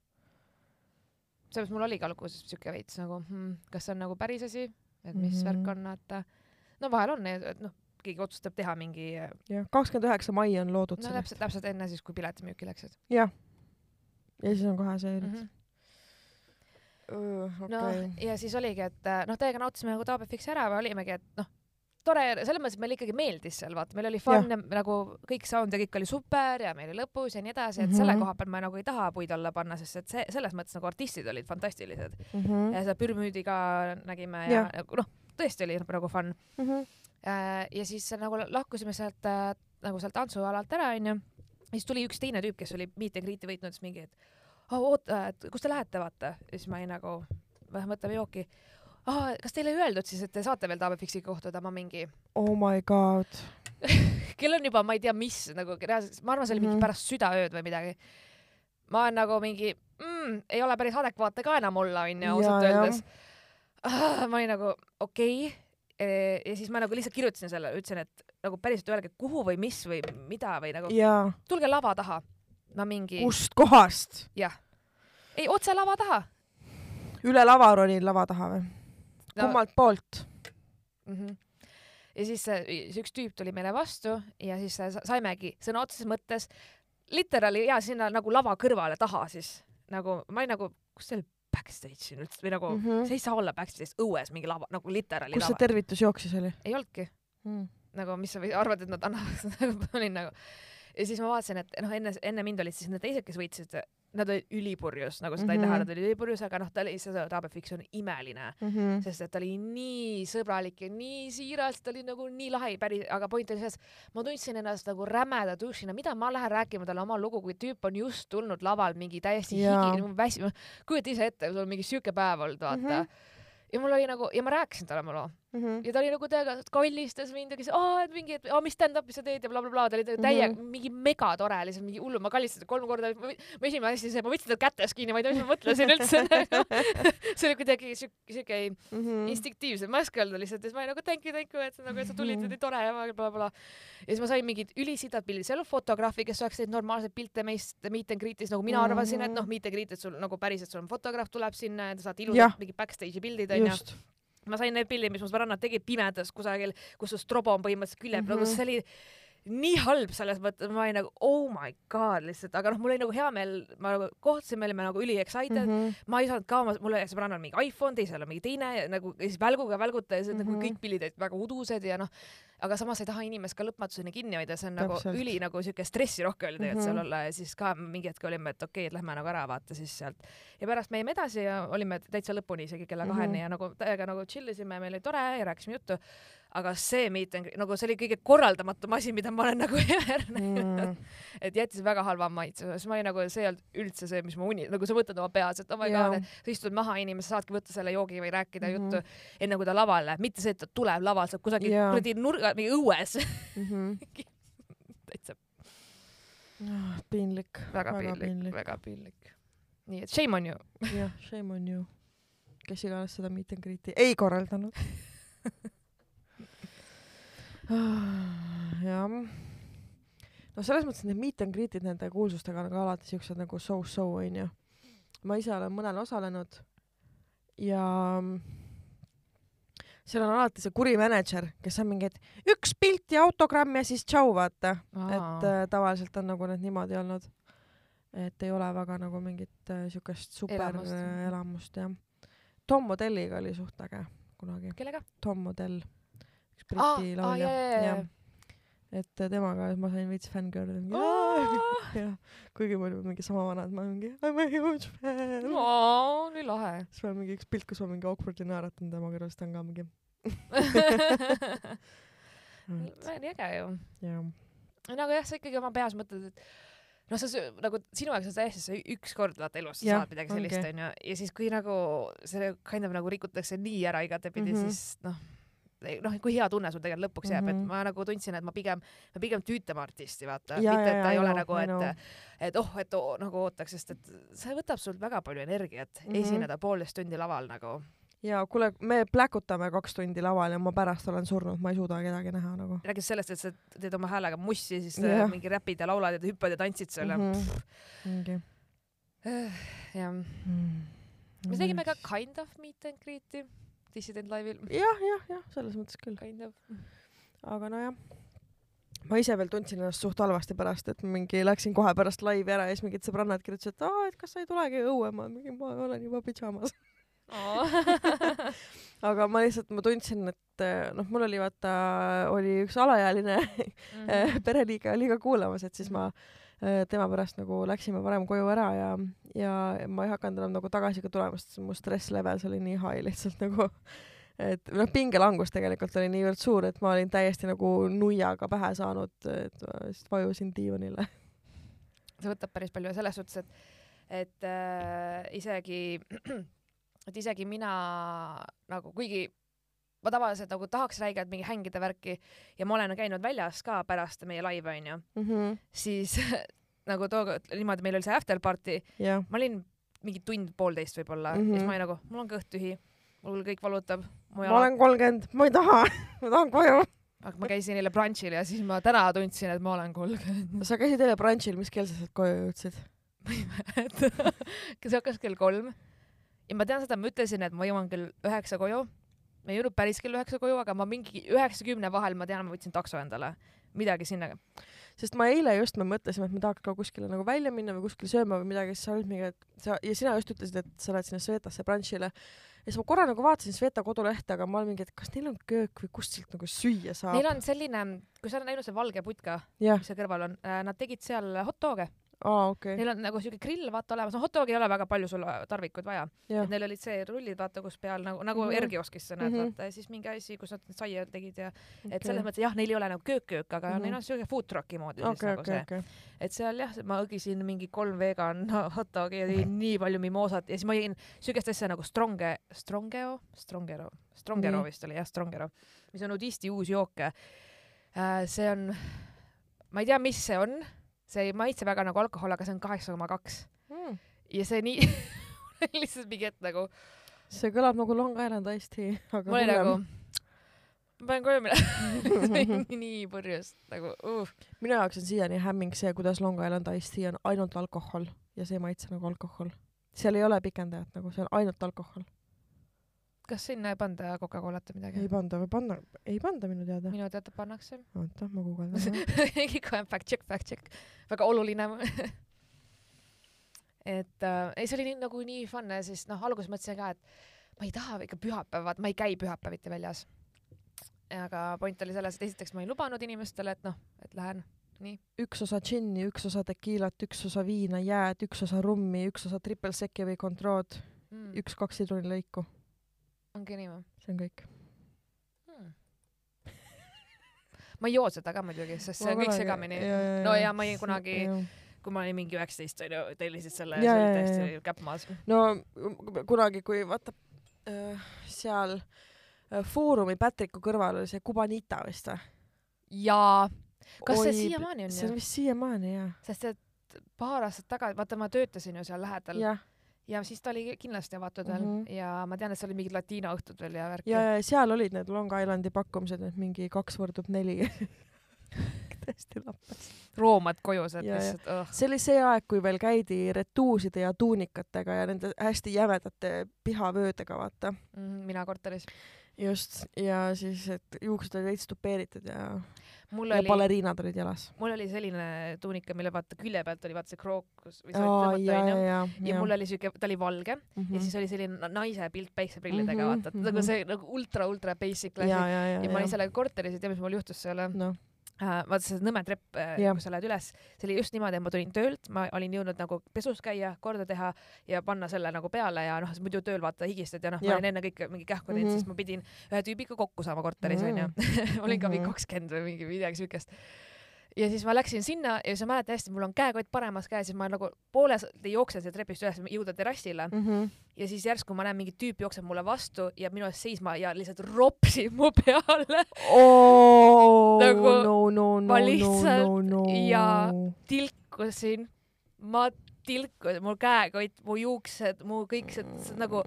Sellepärast mul oligi alguses siuke veits nagu hmm,, kas see on nagu päris asi, et mis mm. -hmm. värk on, vaata. no vahel on, et noh, keegi otsustab teha mingi, jah, kakskümmend üheksa mai on loodud no täpselt, täpselt enne siis, kui piletimüüki läksid jah. ja siis on kohe see mm. -hmm. mm. no okei. ja siis oligi, et äh, noh, täiega nautisime nagu Taabe Fix ära või olimegi, et noh, tore, selles mõttes, et meile ikkagi meeldis seal, vaata, meil oli fun ja. nagu kõik sound ja kõik oli super ja meil oli lõbus ja nii edasi, et mm -hmm. selle Mhm. koha peal ma nagu ei taha puid alla panna, sest et see selles mõttes nagu artistid olid fantastilised Mhm. ja seda pürmüüdi ka nägime ja, ja noh, tõesti oli nagu fun. Mhm. ja siis nagu lahkusime sealt äh, nagu sealt tantsualalt ära onju, siis tuli üks teine tüüp, kes oli meet and greet'i võitnud, siis mingi, et oh, oota, et kus te lähete, vaata. ja siis ma olin nagu, võtame jooki. aa, kas teile ei öeldud siis, et te saate veel Taabe Fixiga kohtuda, ma mingi, oh my god. kell on juba, ma ei tea, mis nagu reaalselt, ma arvan, see oli mingi Mhm. pärast südaööd või midagi. ma olen nagu mingi mm,, ei ole päris adekvaatne ka enam olla, onju, ausalt jah. öeldes. ma olin nagu okei okay.. ja siis ma nagu lihtsalt kirjutasin selle, ütlesin, et nagu päriselt öelge, kuhu või mis või mida või nagu jaa, tulge lava taha. ma mingi, kust kohast? ei otse lava taha üle lava ronin lava taha või? no,. kummalt poolt? mm. -hmm. ja siis see, see üks tüüp tuli meile vastu ja siis sa- saimegi sõna otseses mõttes literaali ja sinna nagu lava kõrvale taha siis nagu ma olin nagu, kus seal backstage siin üldse või nagu mm. -hmm. see ei saa olla backstage õues mingi lava nagu literaali kus see lava. tervitus jooksis oli ei olnudki mm.? nagu, mis sa arvad, et nad annavad, nagu olin nagu ja siis ma vaatasin, et noh, enne, enne mind olid siis need teised, kes võitsid, nad olid ülipurjus, nagu seda mm -hmm. ei Mhm. näha, nad olid ülipurjus, aga noh, ta oli, see Taabefix on imeline Mm -hmm. sest et ta oli nii sõbralik ja nii siiras, ta oli nagu nii lahe, päris, aga point oli selles, ma tundsin ennast nagu rämeda dušina, mida ma lähen rääkima talle oma lugu, kui tüüp on just tulnud lavalt mingi täiesti Jaa. higi, väsinud, kujuta ise ette, sul on mingi siuke päev olnud, vaata mm. Mhm. -hmm. ja mul oli nagu ja ma rääkisin talle oma loo Mm -hmm. ja ta oli nagu täiega, kallistas mind ja aa, et mingi, et mis stand-up'i sa teed ja blablabla, ta oli täiega mm. -hmm. mingi megatore, lihtsalt mingi hullu, ma kallistasin kolm korda, ma esimene asi, see, ma võtsin ta kätes kinni, ma ei tea, mis ma mõtlesin üldse see oli kuidagi siuke, siuke Mm -hmm. instinktiivselt, ma ei oska öelda lihtsalt ja siis ma olin nagu thank you, thank you, et sa nagu, et sa tulid, Mhm. nii tore ja blablabla. ja siis ma sain mingid ülisidad pildid, seal oli fotograafi, kes oleks teinud normaalseid pilte meist meet and greet'is, nagu mina arvasin, et noh, meet and greet, et sul nagu päriselt sul on fotograaf tuleb sinna ja te saate ilusad mingid backstage'i pildid onju. Ma sain need pildid, mis mu sõbrannad tegid pimedas kusagil, kus su strobo on põhimõtteliselt külje peal mm, -hmm. see oli nii halb selles mõttes, ma olin nagu oh my god lihtsalt, aga noh, mul oli nagu hea meel, ma nagu kohtusime, olime nagu üli excited mm, Mhm. -hmm. ma ei saanud ka mul oli sõbrannal mingi iPhone, teisel on mingi teine ja nagu ja siis välguga välguta ja see mm -hmm. nagu Mhm. kõik pildid olid väga udused ja noh, aga samas ei taha inimest ka lõpmatuseni kinni hoida, see on nagu Täpselt. üli nagu siuke stressirohke oli tegelikult mm -hmm. Mhm. seal olla ja siis ka mingi hetk olime, et okei okay,, et lähme nagu ära vaata siis sealt ja pärast me jäime edasi ja olime täitsa lõpuni isegi kella Mhm. kaheni ja nagu täiega nagu chill isime, meil oli tore ja rääkisime juttu. Aga see meet and greet, nagu see oli kõige korraldamatum asi, mida ma olen nagu ever näinud Mm. et jättis väga halva maitse, siis ma olin nagu, see ei olnud üldse see, mis ma uni-, nagu sa mõtled oma peas, et oh my Jaa. god, sa istud maha inimese, saadki võtta selle joogi või rääkida mm. -hmm. juttu enne kui ta lavale mitte see, et ta tuleb lavalt, sa oled kusagil Jaa. kuradi nurga, mingi õues. Mhm. täitsa Ah, piinlik. väga piinlik, väga piinlik. nii et shame on you. jah, shame on you. kes iganes seda meet and greet'i ei korraldanud. jah. no selles mõttes need meet and greet'id nende kuulsustega on ka alati siuksed nagu so-so onju. ma ise olen mõnel osalenud ja seal on alati see kuri mänedžer, kes on mingi, et üks pilt ja autogramm ja siis tšau, vaata. et äh, tavaliselt on nagu need niimoodi olnud. et ei ole väga nagu mingit äh, siukest super Elamust. elamust, elamust jah. Tom Modelliga oli suht äge kunagi, kellega? Tom Modell, üks Briti laulja jaa, jaa, jah jaa., et äh, temaga ma sain veits fängirl jah, kuigi me olime mingi sama vanad, ma mingi I m a huge fan. aa, nii lahe. siis meil on mingi üks pilt, kus ma mingi awkwardly naeratan tema kõrval, siis ta on ka mingi nii äge ju. jah, nagu jah, sa ikkagi oma peas mõtled, et noh, sü- nagu sinu jaoks on see täiesti see üks kord vaata elus sa Jah, saad midagi sellist onju ja siis kui nagu see kind of nagu rikutakse nii ära igatepidi mm. -hmm. siis noh noh, kui hea tunne sul tegelikult lõpuks jääb mm, -hmm. Mhm. et ma nagu tundsin, et ma pigem, ma pigem tüütame artisti, vaata, mitte et ta ei jaa, ole know, nagu, I know. et et oh, et oh, nagu ootaks, sest et see võtab sult väga palju energiat mm Mhm. -hmm. esineda poolteist tundi laval nagu. ja kuule, me pläkutame kaks tundi laval ja ma pärast olen surnud, ma ei suuda kedagi näha nagu. rääkides sellest, et sa teed oma häälega mussi, siis yeah. mingi räpid ja laulad ja hüppad ja tantsid seal ja Mhm. mingi jah. mm.. me tegime ka kind of meet and greet'i Dissident Live'il. jah, jah, jah, selles mõttes küll, Kind of. aga nojah. ma ise veel tundsin ennast suht halvasti pärast, et mingi läksin kohe pärast laivi ära ja siis mingid sõbrannad kirjutasid, et aa, et kas sa ei tulegi õue, ma mingi, ma olen juba pidžaamas. aga ma lihtsalt, ma tundsin, et eh, noh, mul oli vaata, oli üks alaealine Mhm. pereliige oli ka kuulamas, et siis ma eh, tema pärast nagu läksime varem koju ära ja, ja ma ei hakanud enam nagu tagasi ka tulema, sest mu stress levels oli nii high lihtsalt nagu, et noh, pingelangus tegelikult oli niivõrd suur, et ma olin täiesti nagu nuiaga pähe saanud, et ma lihtsalt vajusin diivanile. see võtab päris palju selles suhtes, et, et äh, isegi, et isegi mina nagu, kuigi ma tavaliselt nagu tahaks räigelt mingi hängida värki ja ma olen käinud väljas ka pärast meie laive onju, siis nagu tookord niimoodi, meil oli see after party, jah, ma olin mingi tund-poolteist võib-olla mm. -hmm. ja siis ma olin nagu, mul on kõht tühi, mul kõik valutab, ma olen kolmkümmend, ma ei taha, ma tahan koju. aga ma käisin eile brunch'il ja siis ma täna tundsin, et ma olen kolmkümmend. sa käisid eile brunch'il, mis kell sa sealt koju jõudsid? see hakkas kell kolm ja ma tean seda, ma ütlesin, et ma jõuan kell üheksa koju. Ma ei jõudnud päris kell üheksa koju, aga ma mingi üheksa-kümne vahel, ma tean, ma võtsin takso endale, midagi sinna. sest ma eile just, me mõtlesime, et me tahaks ka kuskile nagu välja minna või kuskile sööma või midagi, siis sa olid mingi, et sa ja sina just ütlesid, et sa lähed sinna Svetasse brunch'ile. ja siis ma korra nagu vaatasin Sveta kodulehte, aga ma olin mingi, et kas neil on köök või kust sealt nagu süüa saab Neil. on selline, kui sa oled näinud see valge putka, mis seal kõrval on, nad tegid seal hot dog'e. Aa okei, Neil on nagu siuke grill vaata olemas, no hot dog'i ei ole väga palju sul tarvikuid vaja. et, neil olid see rullid vaata, kus peal nagu, nagu mm -hmm. Ergioskis sa näed mm. -hmm. vaata ja siis mingi asi, kus nad saia tegid ja et selles mõttes jah, neil ei ole nagu köök-köök, aga mm. -hmm. neil on siuke food truck'i moodi siis okei, nagu okei, see, okei. et seal jah, ma õgisin mingi kolm vegan hot dog'i ja jõin nii palju mimoosat ja siis ma jõin siukest asja nagu stronge, strongeo, strongero, strongero Nii. vist oli jah, strongero, mis on nudisti uus jook. see on, ma ei tea, mis see on, see ei maitse väga nagu alkohol, aga see on kaheksa koma kaks Mm. ja see nii lihtsalt mingi hetk nagu see kõlab nagu Long Island Iced Tea, aga ma olin nagu, ma pean koju minema see oli nii purjus nagu uh.. minu jaoks on siiani hämming see, kuidas Long Island Iced Tea on ainult alkohol ja see ei maitse nagu alkohol. seal ei ole pikendajat nagu, see on ainult alkohol. Kas sinna ei panda Coca-Colat või midagi ei? panda või panna, ei panda minu teada. minu teada pannakse. oota, ma guugeldan. kohe fact check, fact check, väga oluline. et äh, ei, see oli nii, nagu nii fun siis noh, alguses mõtlesin ka, et ma ei taha ikka pühapäevad, ma ei käi pühapäeviti väljas. aga point oli selles, et esiteks ma ei lubanud inimestele, et noh, et lähen nii. üks osa džinni, üks osa tekiilat, üks osa viina, jääd, üks osa rummi, üks osa triple sec'i või control'd, Mm. üks-kaks sidrunilõiku, ongi nii või see on kõik. hmm.? ma ei joo seda ka muidugi, sest see on kõik segamini. no ja ma jõin kunagi, kui ma olin mingi üheksateist onju, tellisid selle ja Ja, see ja, oli ja, täiesti käpp maas. no kunagi, kui vaata äh, seal äh, Foorumi Patriku kõrval oli see Kubanita vist või? jaa, kas see Oi, siiamaani on see on vist siiamaani jah. sest et paar aastat tagasi, vaata ma töötasin ju seal lähedal ja, jah, ja siis ta oli kindlasti avatud veel mm. -hmm. ja ma tean, et seal olid mingid latiina õhtud veel ja värki ja, ja seal olid need Long Islandi pakkumised, et mingi kaks võrdub neli. täiesti lappes. roomad koju sealt Ja, ja. lihtsalt oh.. see oli see aeg, kui veel käidi retuuside ja tuunikatega ja nende hästi jämedate pihavöödega, vaata. Mhm, mina korteris. just, ja siis, et juuksed olid veits tupeeritud ja, mul ja oli, baleriinad olid jalas. mul oli selline tuunika, mille vaata külje pealt oli vaata see krookus või see oli ja, ja, ja, ja mul oli siuke, ta oli valge mm. -hmm. ja siis oli selline na- naise pilt päikseprillidega mm, -hmm. vaata, nagu mhm. see nagu ultra, ultra basic ja, asi. ja, ja, ja ma olin sellega korteris ja tead, mis mul juhtus seal? noh, vaata see nõme trepp, Jah. kus sa lähed üles, see oli just niimoodi, et ma tulin töölt, ma olin jõudnud nagu pesus käia, korda teha ja panna selle nagu peale ja noh, muidu tööl vaata higistad ja noh, ma Jah. olin enne kõik mingi kähku teinud mm. -hmm. siis ma pidin ühe tüübiga kokku saama korteris Mhm. onju mm. olin ka mingi Mhm. kakskümmend või mingi midagi siukest. Ja siis ma läksin sinna ja siis ma mäletan hästi, mul on käekott paremas käes ja ma nagu poole jooksen sealt trepist üles, jõuda terrassile Mhm. ja siis järsku ma näen mingi tüüp jookseb mulle vastu ja minu ees seisma ja lihtsalt ropsib mu peale. oh Nagu no, no, no, ma no, lihtsalt no, no. ja- tilkusin, ma tilkusin, mu käekott, mu juuksed, mu kõik see see nagu,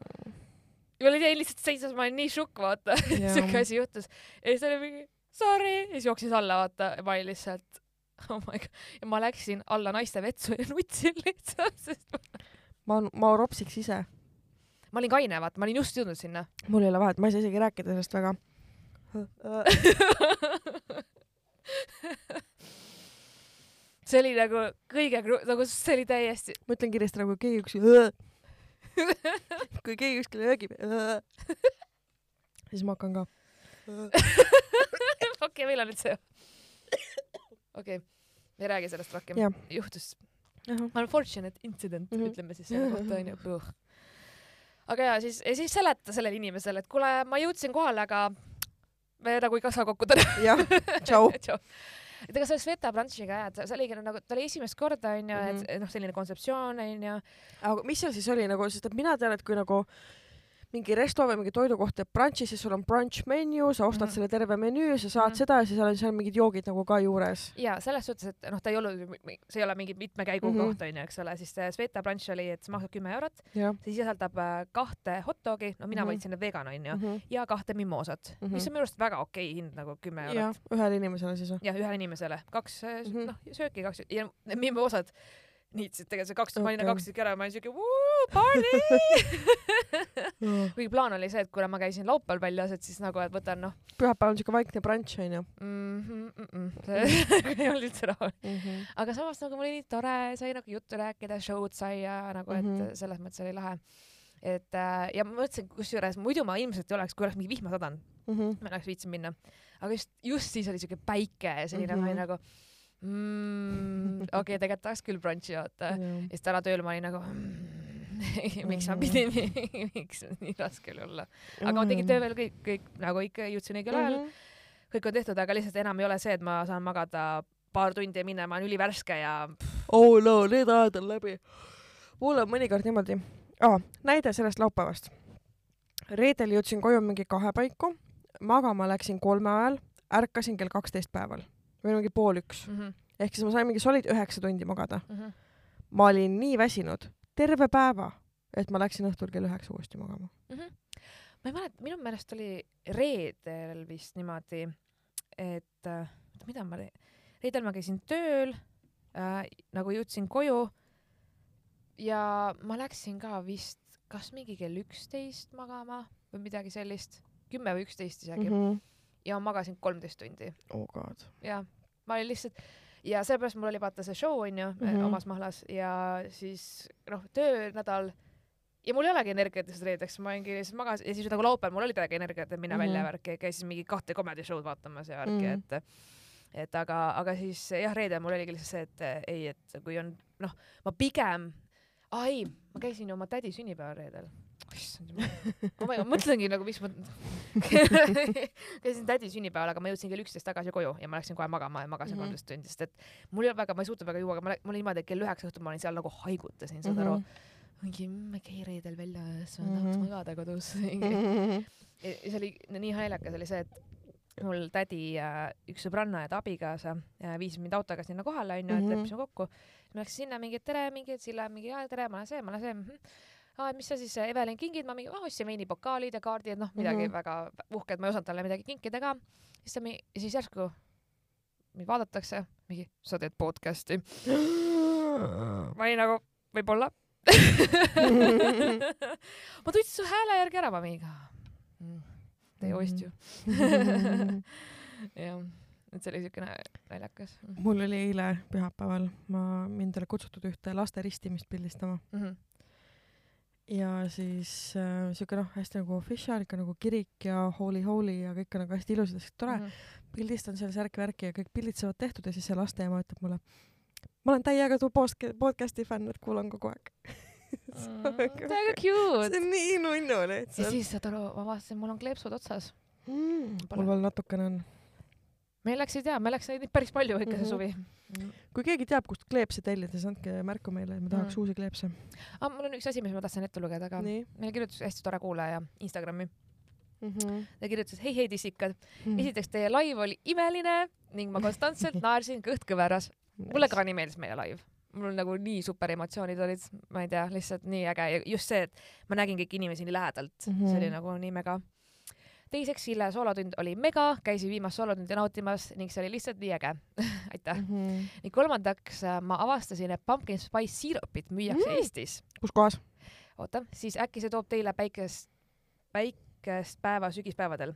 ma jäin lihtsalt seisma, ma olin nii šokk, vaata, siuke asi juhtus. ja siis oli mingi sorry ja siis jooksis alla, vaata, ma olin lihtsalt oh my god, ja ma läksin alla naiste vetsu ja nutsin lihtsalt, sest ma, ma, ma ropsiks ise. ma olin kaine, vaata, ma olin just jõudnud sinna. mul ei ole vahet, ma ei saa isegi rääkida sellest väga. see oli nagu kõige, nagu see oli täiesti, ma ütlen kiiresti nagu keegi kuskil, kui keegi kuskil öögib, siis ma hakkan ka. okei, meil on nüüd see. Okei okay., me ei räägi sellest rohkem juhtus unfortunate incident mm, Mhm. -hmm. ütleme siis selle kohta onju. aga ja siis, ja siis seleta sellele inimesele, et kuule, ma jõudsin kohale, aga me nagu ei kasa kokku täna. jah, tšau. et ega selle Sveta Branchiga jah, et see oligi nagu, ta oli esimest korda onju mm, Mhm. et noh, selline kontseptsioon onju. aga mis seal siis oli nagu, sest et mina tean, et kui nagu mingi resto või mingi toidukoht teeb brunch'i, siis sul on brunch menu, sa ostad Mhm. selle terve menüü, sa saad Mhm. seda ja siis seal on seal mingid joogid nagu ka juures. ja selles suhtes, et noh, ta ei olnud, see ei ole mingi mitme käigu mm. -hmm. koht onju, eks ole, siis see Sveta brunch oli, et see maksab kümme eurot, see sisaldab äh, kahte hot dogi, no mina mm -hmm. võtsin need vegan onju, ja kahte mimosat mm, -hmm. mis on minu arust väga okei hind nagu kümme eurot. ühele inimesele siis või? jah, ühele inimesele kaks mm. -hmm. noh sööki kaks ja need mimosad niitsid tegelikult see kaks, ma olin Okei. kaks tükki ära, ma olin siuke party. kuigi plaan oli see, et kuna ma käisin laupäeval väljas, et siis nagu, et võtan noh pühapäeval on siuke vaikne brunch onju. mm, -hmm, mm -mm, see ei olnud üldse rahul. aga samas nagu mul oli nii tore, sai nagu juttu rääkida, show'd sai ja nagu, et mm Mhm. -hmm. selles mõttes oli lahe. et äh, ja ma mõtlesin, kusjuures muidu ma ilmselt ei oleks, kui oleks mingi vihma sadanud, ma ei oleks viitsinud minna. aga just, just siis oli siuke päike ja selline mm Mhm. -hmm. nagu mm,, okei okay,, tegelikult tahaks küll brunch'i vaata. ja siis täna tööl ma olin nagu mm, miks ma pidin miks nii raske oli olla. aga ma tegin töö veel kõik, kõik nagu ikka jõudsin õigel ajal, Mhm. kõik on tehtud, aga lihtsalt enam ei ole see, et ma saan magada paar tundi ja minna, ma olen ülivärske ja oh no need ajad on läbi. mul on mõnikord niimoodi ah,, näide sellest laupäevast. reedel jõudsin koju mingi kahe paiku, magama läksin kolme ajal, ärkasin kell kaksteist päeval või mingi pool üks, mm. -hmm. ehk siis ma sain mingi solid üheksa tundi magada. Mm -hmm. ma olin nii väsinud terve päeva, et ma läksin õhtul kell üheksa uuesti magama. Mm -hmm. ma ei mäleta, minu meelest oli reedel vist niimoodi, et äh, mida ma, reedel ma käisin tööl äh,, nagu jõudsin koju ja ma läksin ka vist, kas mingi kell üksteist magama või midagi sellist, kümme või üksteist isegi mm, -hmm. Ja ma magasin kolmteist tundi oh god. ja ma olin lihtsalt ja sellepärast mul oli vaata see show onju mm Mhm. -hmm. omas mahlas ja siis noh, töönädal ja mul ei olegi energiat lihtsalt reedeks, ma olingi lihtsalt magas ja siis nagu laupäeval mul oli täiega energiat, et minna mm Mhm. -hmm. välja värki, käisin mingi kahte comedy show'd vaatamas ja värki mm, Mhm. -hmm. et et aga, aga siis jah, reedel mul oligi lihtsalt see, et eh, ei, et kui on noh, ma pigem, ai, ma käisin oma tädi sünnipäeval reedel. Issand jumal, ma mõtlengi nagu, miks ma käisin tädi sünnipäeval, aga ma jõudsin kell üksteist tagasi koju ja ma läksin kohe magama ja magasin Mhm. kolmteist tundi, sest et mul ei ole väga, ma ei suutnud väga juua, aga ma, mul oli niimoodi, et kell üheksa õhtul ma olin seal nagu haigutasin, saad aru. mingi, ma ei käi reedel väljas, ma tahaks Mhm. magada kodus. ja see oli nii naljakas oli see, et mul tädi ja üks sõbranna ja ta abikaasa ja viis mind autoga sinna kohale onju, et Mhm. leppisime kokku. ma läksin sinna mingi, et tere, mingi, et Sille mingi, tere, ma olen see, ma olen see mm. -hmm. aa, mis sa siis, Evelin kingid, ma mingi, ma ostsin veinipokaalid ja kaardid, noh, midagi mm Mhm. -hmm. väga uhket, ma ei osanud talle midagi kinkida ka. siis ta mingi, siis järsku mind vaadatakse, mingi, sa teed podcast'i. ma olin nagu, võib-olla. ma tundsin su hääle järgi ära, ma mingi mm,, teie ost ju. jah, et see oli siukene naljakas mul oli eile pühapäeval, ma, mind oli kutsutud ühte laste ristimist pildistama mm. -hmm. Ja siis äh, siuke noh, hästi nagu official ikka nagu kirik ja holy holy ja kõik on nagu hästi ilus ja hästi tore mm. -hmm. pildistan seal särki-värki ja kõik pildid saavad tehtud ja siis see lasteema ütleb mulle, ma olen täiega post-, podcast'i fänn, et kuulan kogu aeg. täiega cute. see on nii nunnu ja lihtsalt. siis saad aru, ma vaatasin, mul on kleepsud otsas. Mm, mul veel natukene on. Meil läksid ja, meil läks neid päris palju ikka see Mhm. suvi. kui keegi teab, kust kleepse tellida, siis andke märku meile, et me tahaks Mm. uusi kleepse. ah, mul on üks asi, mis ma tahtsin ette lugeda ka. meile kirjutas hästi tore kuulaja Instagrami. mm. -hmm. ta kirjutas, hei, hei tissikad. esiteks, teie live oli imeline ning ma konstantselt naersin, kõht kõveras. mulle ka nii meeldis meie live. mul nagu nii super emotsioonid olid, ma ei tea, lihtsalt nii äge ja just see, et ma nägin kõiki inimesi nii lähedalt mm, Mhm. -hmm. see oli nagu nii mega. teiseks, Sille soolotund oli mega, käisin viimast soolotundi nautimas ning see oli lihtsalt nii äge. aitäh. mm. -hmm. ning kolmandaks äh, ma avastasin, et pumpkin spice siirupit müüakse Mm. mm. Eestis. kus kohas? oota, siis äkki see toob teile päikest, päikest päeva sügispäevadel.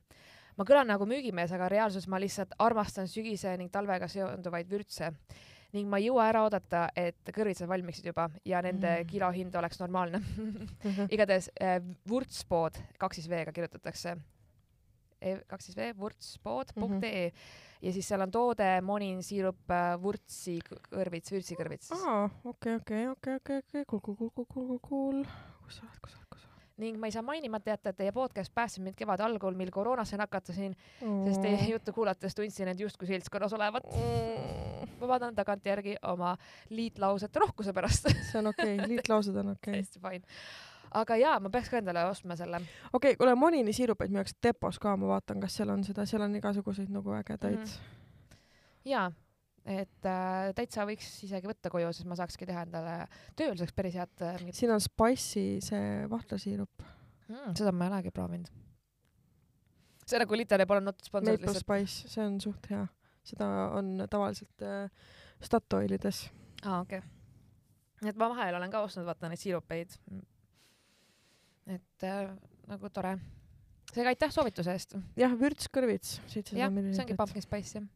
ma kõlan nagu müügimees, aga reaalsuses ma lihtsalt armastan sügise ning talvega seonduvaid vürtse ning ma ei jõua ära oodata, et kõrvitsad valmiksid juba ja nende Mm. mm. kilohind oleks normaalne. igatahes äh, vurtspood, kaks siis V-ga kirjutatakse. Kaks siis V, vurtspood.ee ja siis seal on toode monin siirup äh, vurtsi kõrvits, vürtsikõrvits aa, okei, okei, okei, okei, okei, cool, cool, cool, cool, cool, cool. kus sa oled, kus sa oled, kus sa ning ma ei saa mainimata jätta, et teie podcast päästis mind kevade algul, mil koroonasse nakatusin, oled? sest teie juttu kuulates tundsin end justkui seltskonnas olevat. vabandan tagantjärgi oma liitlauset rohkuse pärast. see on okei okay. liitlaused on okei okay.. täiesti fine. Aga jaa, ma peaks ka endale ostma selle. okei okay,, kuule Monini siirupeid müüakse depos ka, ma vaatan, kas seal on seda, seal on igasuguseid nagu ägedaid mm. Mhm. jaa, et äh, täitsa võiks isegi võtta koju, siis ma saakski teha endale tööl saaks päris head äh, siin on Spice'i see vahtlasiirup, mm,, seda ma ei olegi proovinud. see nagu literally pole not sponsor Maple lihtsalt. Spice, see on suht hea. seda on tavaliselt äh, Statoilides. aa, okei okay.. et ma vahel olen ka ostnud, vaata neid siirupeid. Et äh, nagu tore. seega aitäh soovituse eest. jah, vürtskõrvits, jah, seitsesada see ongi pumpkin spice jah.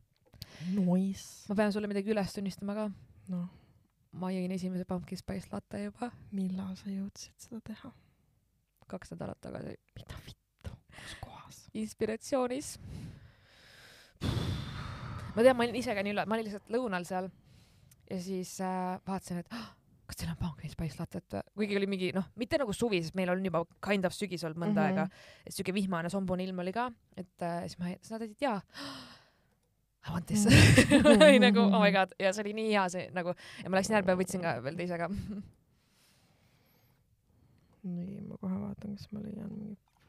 Nice. ma pean sulle midagi üles tunnistama ka. noh, ma jõin esimese pumpkin spice latte juba millal sa jõudsid seda teha? kaks nädalat tagasi. mida vittu, kus kohas? inspiratsioonis. ma tean, ma olin ise ka nii üle, ma olin lihtsalt lõunal seal ja siis äh, vaatasin, et ah, kas teil on pumpkin spice lattet või, kuigi oli mingi noh, mitte nagu suvi, sest meil on juba kind of sügis olnud mõnda mm Mhm. -hmm. aega, siuke vihmane sombune ilm oli ka, et äh, siis ma, siis nad ütlesid jaa. I want this oli nagu oh my god ja see oli nii hea see nagu ja ma läksin järgmine päev võtsin ka veel teise ka. nii, ma kohe vaatan, kas ma leian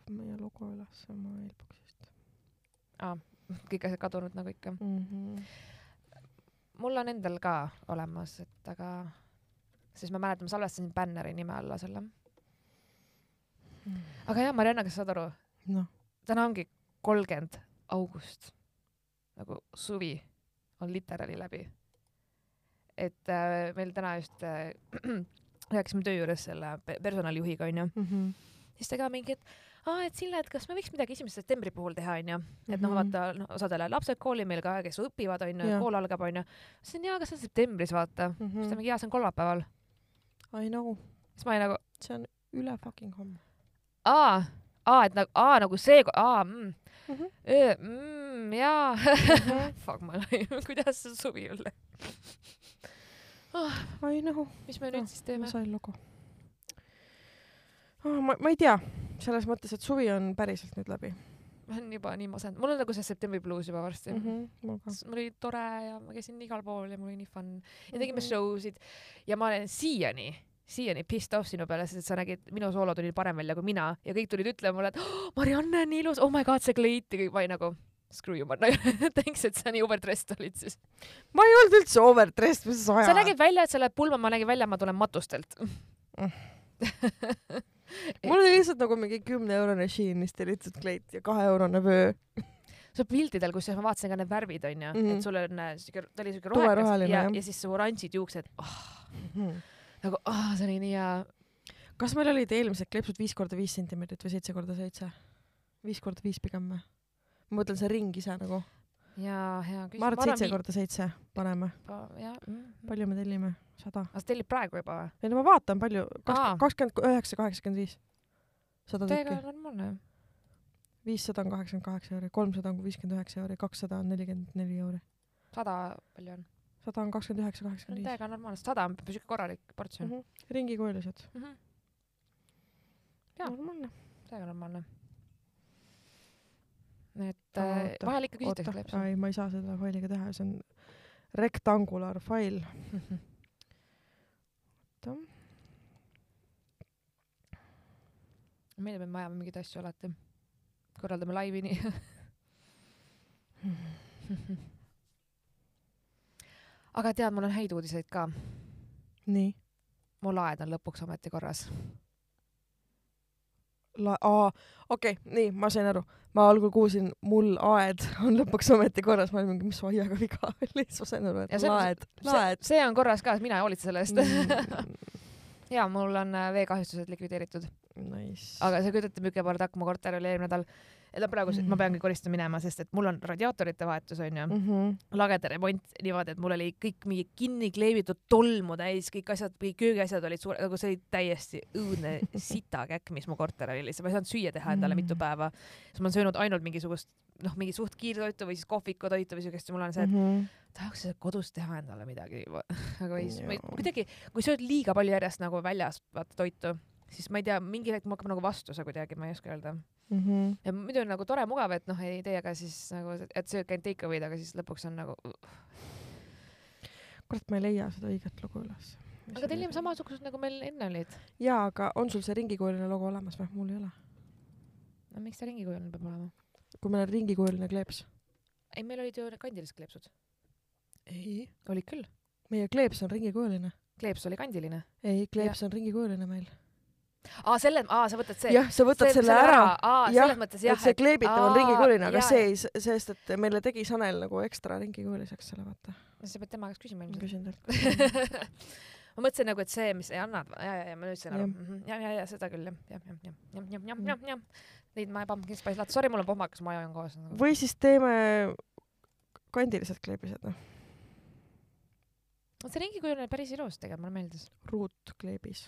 meie logo üles oma Mailboxist kõik asjad kadunud nagu ikka. mm. -hmm. mul on endal ka olemas, et aga, siis ma mäletan, ma salvestasin bänneri nime alla selle. aga jah, Marianna, kas sa saad aru, noh, täna ongi kolmkümmend august, nagu suvi on literaali läbi. et äh, meil täna just äh, rääkisime töö juures selle pe- personalijuhiga onju, Mhm. siis ta ka mingi, et aa, et Sille, et kas me võiks midagi esimese septembri puhul teha onju, et noh, Mhm. vaata no, osadele lapsed kooli meil ka, kes õpivad onju kool algab onju. siis on jaa, kas see on septembris vaata, siis ta Mhm. mingi jaa, see on kolmapäeval. I know, siis ma olin nagu see on üle fucking homme aa, aa, et nagu, aa nagu see, aa mm,, mm. -hmm. mm, jaa Mhm. Fuck my life, kuidas see suvi on läinud oh,. I know, mis me nüüd Ah, siis ma teeme? sain logo oh,. ma, ma ei tea, selles mõttes, et suvi on päriselt nüüd läbi ma olen juba nii masend, mul on nagu see septembri bluus juba varsti mm. mm. -hmm. mul. -hmm. oli tore ja ma käisin igal pool ja mul oli nii fun ja tegime Mhm. show sid ja ma olen siiani, siiani pissed off sinu peale, sest sa nägid, minu soolo tuli parem välja kui mina ja kõik tulid ütlema mulle, et oh, Marianne on nii ilus, oh my god, see kleit ja kõik, ma olin nagu screw you, ma thanks, et sa nii overdressed olid siis. ma ei olnud üldse overdressed, mis sa sa ajad. nägid välja, et sa lähed pulma, ma nägin välja, ma tulen matustelt Mm. mul oli lihtsalt nagu mingi kümne eurone Sheinist tellitud kleit ja kahe eurone vöö. sul piltidel, kusjuures ma vaatasin ka need värvid onju mm, Mhm. -hmm. et sul on äh, siuke, ta oli siuke rohekas ja ja siis oranžid juuksed oh,, Mhm. nagu oh, see oli nii hea. kas meil olid eelmised kleepsud viis korda viis sentimeetrit või seitse korda seitse? viis korda viis pigem või? ma mõtlen see ring ise nagu. Ja hea küsimus. ma arvan, et seitse korda seitse paneme. jah mm.. palju me tellime? sada. aga sa tellid praegu juba või? ei no ma vaatan, palju, kakskümmend üheksa, kaheksakümmend viis. sada tükki. normaalne. viissada on kaheksakümmend kaheksa euri, kolmsada on viiskümmend üheksa euri, kakssada on nelikümmend neli euri. sada palju on? sada on kakskümmend üheksa, kaheksakümmend viis. täiega normaalne, sada on siuke korralik portsjon mm. ringikujulised. -hmm. Jaa. normaalne. täiega normaalne. Et äh, vahel ikka küsitakse, kleepsu. ei, ma ei saa seda failiga teha, see on rectangular fail. oota, meile peame ajama mingeid asju alati. korraldame laivi nii. aga tead, mul on häid uudiseid ka. nii. mu laed on lõpuks ometi korras. La-, aa, okei okay,, nii, ma sain aru. ma algul kuulsin, mul aed on lõpuks ometi korras, ma olin mingi, mis aiaga viga oli, siis ma sain aru, et see on- laed, laed. see on korras ka, sest mina ei hoolitse selle eest. Mm. ja mul on äh, veekahjustused likvideeritud, Nice. aga ette, milline bardakk mu korter oli eelmine nädal. et no praegu mm. ma peangi koristama minema, sest et mul on radiaatorite vahetus onju mm., mm. -hmm. lagede remont niimoodi, et mul oli kõik mingi kinni kleebitud tolmu täis, kõik asjad, kõik köögiasjad olid suured, nagu see oli täiesti õudne sitakäkk, mis mu korter oli ma ei saanud süüa teha endale Mm. mitu päeva. siis ma olen söönud ainult mingisugust noh, mingi suht kiirtoitu või siis kohvikutoitu või siukest ja mul on see, et Mm -hmm. tahaks seda kodus teha endale midagi, aga ei, kuidagi, kui sööd liiga palju järjest nagu väljas vaata toitu, siis ma ei tea, mingil hetkel mul hakkab nagu vastu see kuidagi, ma ei oska öelda. Mm -hmm. ja muidu on nagu tore, mugav, et noh, ei tee, aga siis nagu, et söödki ainult take away'd, aga siis lõpuks on nagu kurat, ma ei leia seda õiget lugu üles. aga tellime samasugused nagu meil enne olid. jaa, aga on sul see ringikujuline logo olemas või? mul ei ole. no miks ta ringikujuline peab olema? kui meil on ringikujuline kleeps. ei, meil olid ju kandilised kleepsud. ei. olid küll. meie kleeps on ringikujuline. kleeps oli kandiline. ei, kleeps on ringikujuline meil. aa, selle, aa, sa võtad see. jah, sa võtad selle ära. aa, Jah, selles mõttes jah et see kleebitav on aa, ringikujuline, aga jaa, see ei, sest et meile tegi Sanel nagu ekstra ringikujuliseks selle, vaata. sa pead tema käest küsima ma ilmselt. küsin talt. ma mõtlesin nagu, et see, mis ei anna, ja, ja, ja ma nüüd sain aru Jah.. ja, ja, ja seda küll jah, jah, jah, jah, jah, jah, jah, jah, jah. Neid ma pumpkin spice latte, sorry, mul on pohmakas maja on koos. või siis teeme kandilised kleebised, noh. see ringikujuline päris ilus tegelikult, mulle meeldis. ruutkleebis.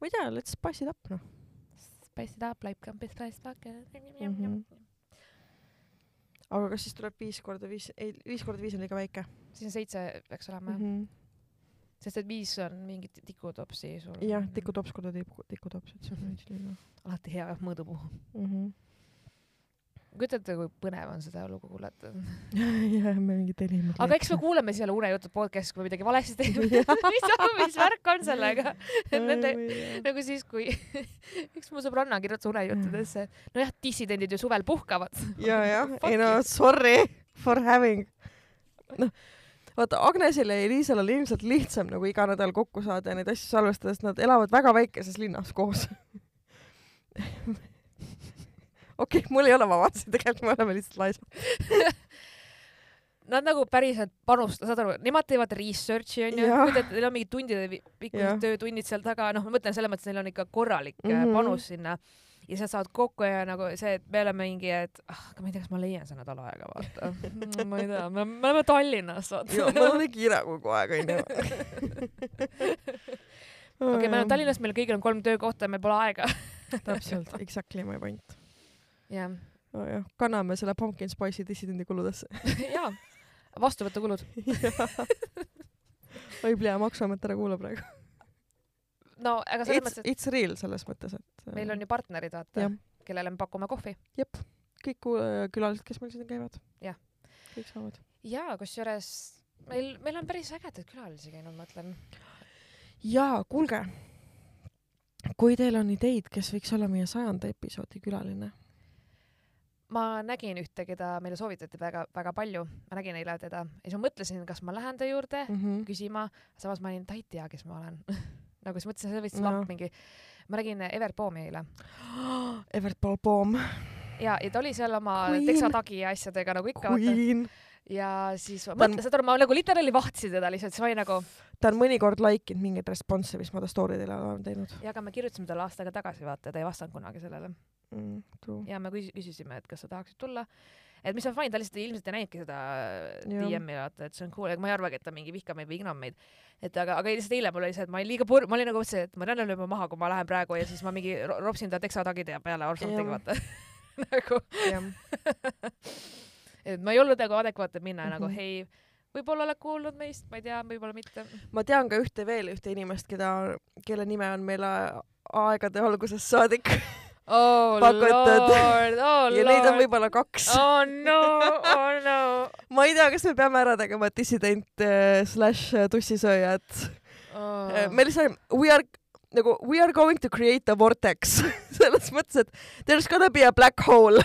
Ma ei tea, let's spice it up, noh. Spice it up like campus spice bucket. Mhm. aga kas siis tuleb viis korda viis, ei, viis korda viis on liiga väike siis on seitse peaks olema mm. jah, -hmm. sest et viis on mingi tikutopsi sul. jah, tikutops korda tiku, tikutops, et see on Mhm. veits liiga alati hea mõõdupuu. mm. -hmm. kujutate, kui põnev on seda lugu kuulata. jah, me mingi telime. aga eks me kuuleme siis jälle Unejutud podcast'is, kui me midagi valesti teeme. mis, mis värk on sellega? Nende, nagu siis, kui üks mu sõbranna kirjutas unejuttudesse, nojah, dissidendid ju suvel puhkavad. ja, jah, ei no sorry for having. noh, vaata Agnesel ja Eliisal on ilmselt lihtsam nagu iga nädal kokku saada ja neid asju salvestada, sest nad elavad väga väikeses linnas koos. Okei okay,, mul ei ole vabandusi, tegelikult me oleme lihtsalt laisad. Nad nagu päriselt panustavad, saad aru, nemad teevad research'i onju, kujutad, neil on mingid tundide pikkused töötunnid seal taga, noh, ma mõtlen selles mõttes, neil on ikka korralik mm. -hmm. panus sinna ja sa saad kokku ja nagu see, et me oleme mingi, et ah, aga ma ei tea, kas ma leian see nädal aega, vaata. ma ei tea, me oleme- me oleme Tallinnas, ja vaata. on nii kiire kogu aeg onju. okei, me oleme Tallinnas, meil kõigil on kolm töökohta, meil pole aega. täpselt, exactly my point jah, oh,. jah, kanname selle pumpkin spice'i dissidendi kuludesse. jaa, vastuvõtukulud. oi, plee, Maksuamet ära kuula praegu. no aga selles It's, mõttes, et it's real selles mõttes, et meil on ju partnerid, vaata kellele me pakume kohvi jep, kõik kuula- külalised, kes meil siin käivad. Jah. kõik saavad. ja kusjuures meil, meil on päris ägedaid külalisi käinud, ma ütlen. jaa, kuulge, kui teil on ideid, kes võiks olla meie sajanda episoodi külaline, ma nägin ühte, keda meile soovitati väga-väga palju, ma nägin eile teda ja siis ma mõtlesin, kas ma lähen ta juurde mm. mm -hmm. küsima, samas ma olin, ta ei tea, kes ma olen. nagu siis mõtlesin, see võis No. lamp mingi, ma nägin Evert Poomi eile Evert Paul Poom, ja, ja ta oli seal oma teksatagi ja asjadega nagu ikka vaata Queen, ja siis ma mõtlesin, saad aru, ma nagu literaali vahtisin teda lihtsalt, siis ma olin nagu, ta on mõnikord like inud mingeid response, mis ma ta story dele olen teinud ja aga me kirjutasime talle aasta aega tagasi, vaata, ta ei vastanud kunagi sellele mm,. Ja me küsis- küsisime, et kas sa tahaksid tulla. et mis on fine, ta lihtsalt ilmselt ei näinudki seda. DM-i vaata, et see on cool, ega ma ei arvagi, et ta mingi vihkab meid või ignab meid. et aga, aga lihtsalt eile mul oli see, et ma olin liiga pur-, ma olin nagu mõtlesin, et ma et lööme maha, kui ma lähen praegu ja siis ma mingi ro- ropsin ta teksatagide peale or something vaata nagu, et ma ei olnud nagu adekvaatne minna mm -hmm. nagu hei, võib-olla oled kuulnud meist, ma ei tea, võib-olla mitte. ma tean ka ühte veel ühte inimest, keda, kelle nime on meile aegade algusest saadik oh Pakutud. oh ja neid on võib-olla kaks. oh no, oh no ma ei tea, kas me peame ära tegema dissident äh, slaš äh, tussisööjad oh. oh.. me lihtsalt, we are nagu we are going to create a vortex selles mõttes, et there's gonna be a black hole.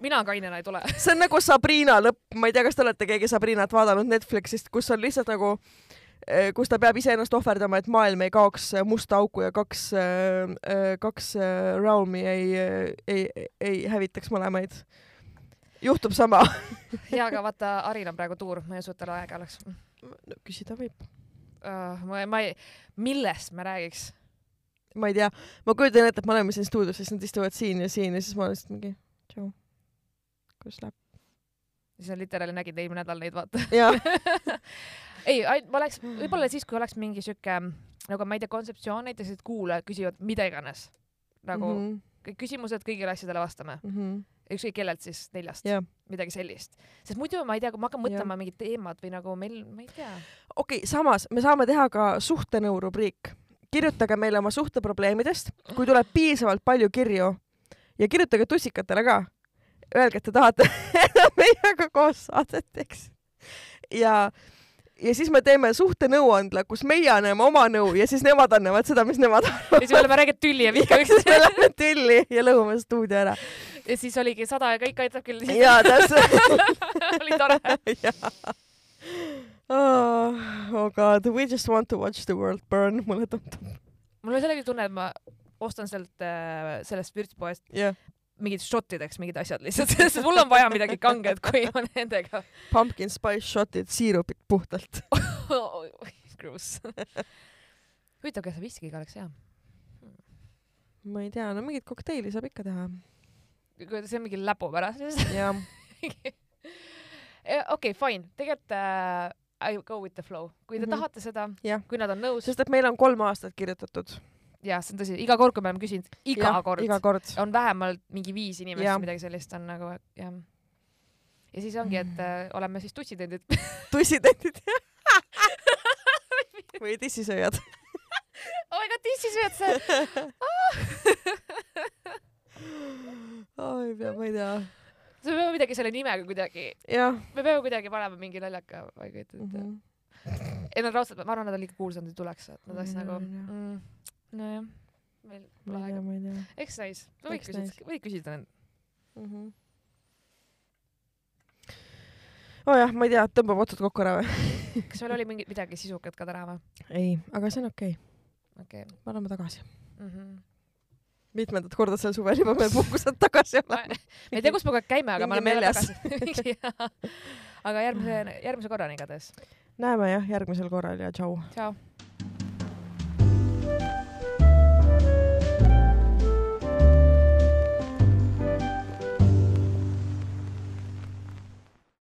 Mina kainena ei tule. see on nagu Sabrina lõpp, ma ei tea, kas te olete keegi Sabrinat vaadanud Netflixist, kus on lihtsalt nagu, kus ta peab iseennast ohverdama, et maailm ei kaoks musta auku ja kaks, kaks äh, realm'i ei, ei, ei hävitaks mõlemaid. juhtub sama. jaa, aga vaata, Aril on praegu tuur, ma ei usu, et tal aega oleks no, küsida võib. uh,. ma, ma ei, millest me räägiks? ma ei tea, ma kujutan ette, et me oleme siin stuudios, siis nad istuvad siin ja siin ja siis ma olen lihtsalt mingi tšau. Kuidas läheb? siis on literaali nägid eelmine nädal neid, vaata. ei, ma oleks, võib-olla siis, kui oleks mingi sihuke nagu ma ei tea, kontseptsioon näiteks, et kuulajad küsivad mida iganes. nagu mm -hmm. kõik küsimused kõigile asjadele vastame, mhm. ükskõik kellelt siis neljast Jah. midagi sellist. sest muidu ma ei tea, kui ma hakkan mõtlema mingid teemad või nagu meil, ma ei tea. okei okay,, samas me saame teha ka suhtenõu rubriik. kirjutage meile oma suhteprobleemidest, kui tuleb piisavalt palju kirju ja kirjutage tussikatele ka. Öelge, et te tahate, meiega koos saadet teeks. ja, ja siis me teeme suhtenõuandla, kus meie anname oma nõu ja siis nemad annavad seda, mis nemad ja siis me oleme rääginud tülli ja vihka ja siis me üksteist lähme tülli ja lõhume stuudio ära. ja siis oligi sada ja kõik aitab küll. jaa, täpselt. oli tore. Oh, oh god, we just want to watch the world burn, mulle tundub. mul on sellega tunne, et ma ostan sealt, sellest vürtsipoest jah, mingid šottideks mingid asjad lihtsalt, sest mul on vaja midagi kanget, kui ma nendega. pumpkin spice shot'id, siirupid puhtalt. Gross. huvitav, kas viskiga oleks hea? ma ei tea, no mingit kokteili saab ikka teha. see on mingi siis jah, okei, fine, tegelikult äh, I go with the flow, kui te mm. -hmm. tahate seda Jah., kui nad on nõus, sest et meil on kolm aastat kirjutatud. Ja see on tõsi, iga kord, kui me oleme küsinud, iga ja, kord iga kord. on vähemalt mingi viis inimest Jah. või midagi sellist on nagu jah. ja siis ongi, et äh, oleme siis tussitendid. tussitendid või tissisööjad. oh my god, tissisööd see. oi, ma ei tea. me peame midagi selle nimega kuidagi, jah. me peame kuidagi panema mingi naljaka, ma ei kujuta ette. Mhm. ei nad raudselt, ma arvan, nad on liiga kuulsad, et tuleks, et nad oleks ei nagu tea, ma mm,, nojah, meil pole aega. eks näis, võid küsida võid küsida nend-. mm. -hmm. oo oh jah, ma ei tea, tõmbab otsad kokku ära või? kas meil oli mingi midagi sisukat ka täna või? ei, aga see on okei okay., okei okay. me oleme tagasi. mm. -hmm. mitmendat korda sel suvel juba me puhkuselt tagasi oleme. ma ei tea, kus me kogu aeg käime, aga me oleme jälle tagasi. aga järgmise, järgmise korrani igatahes. näeme jah, järgmisel korral ja tšau. tšau.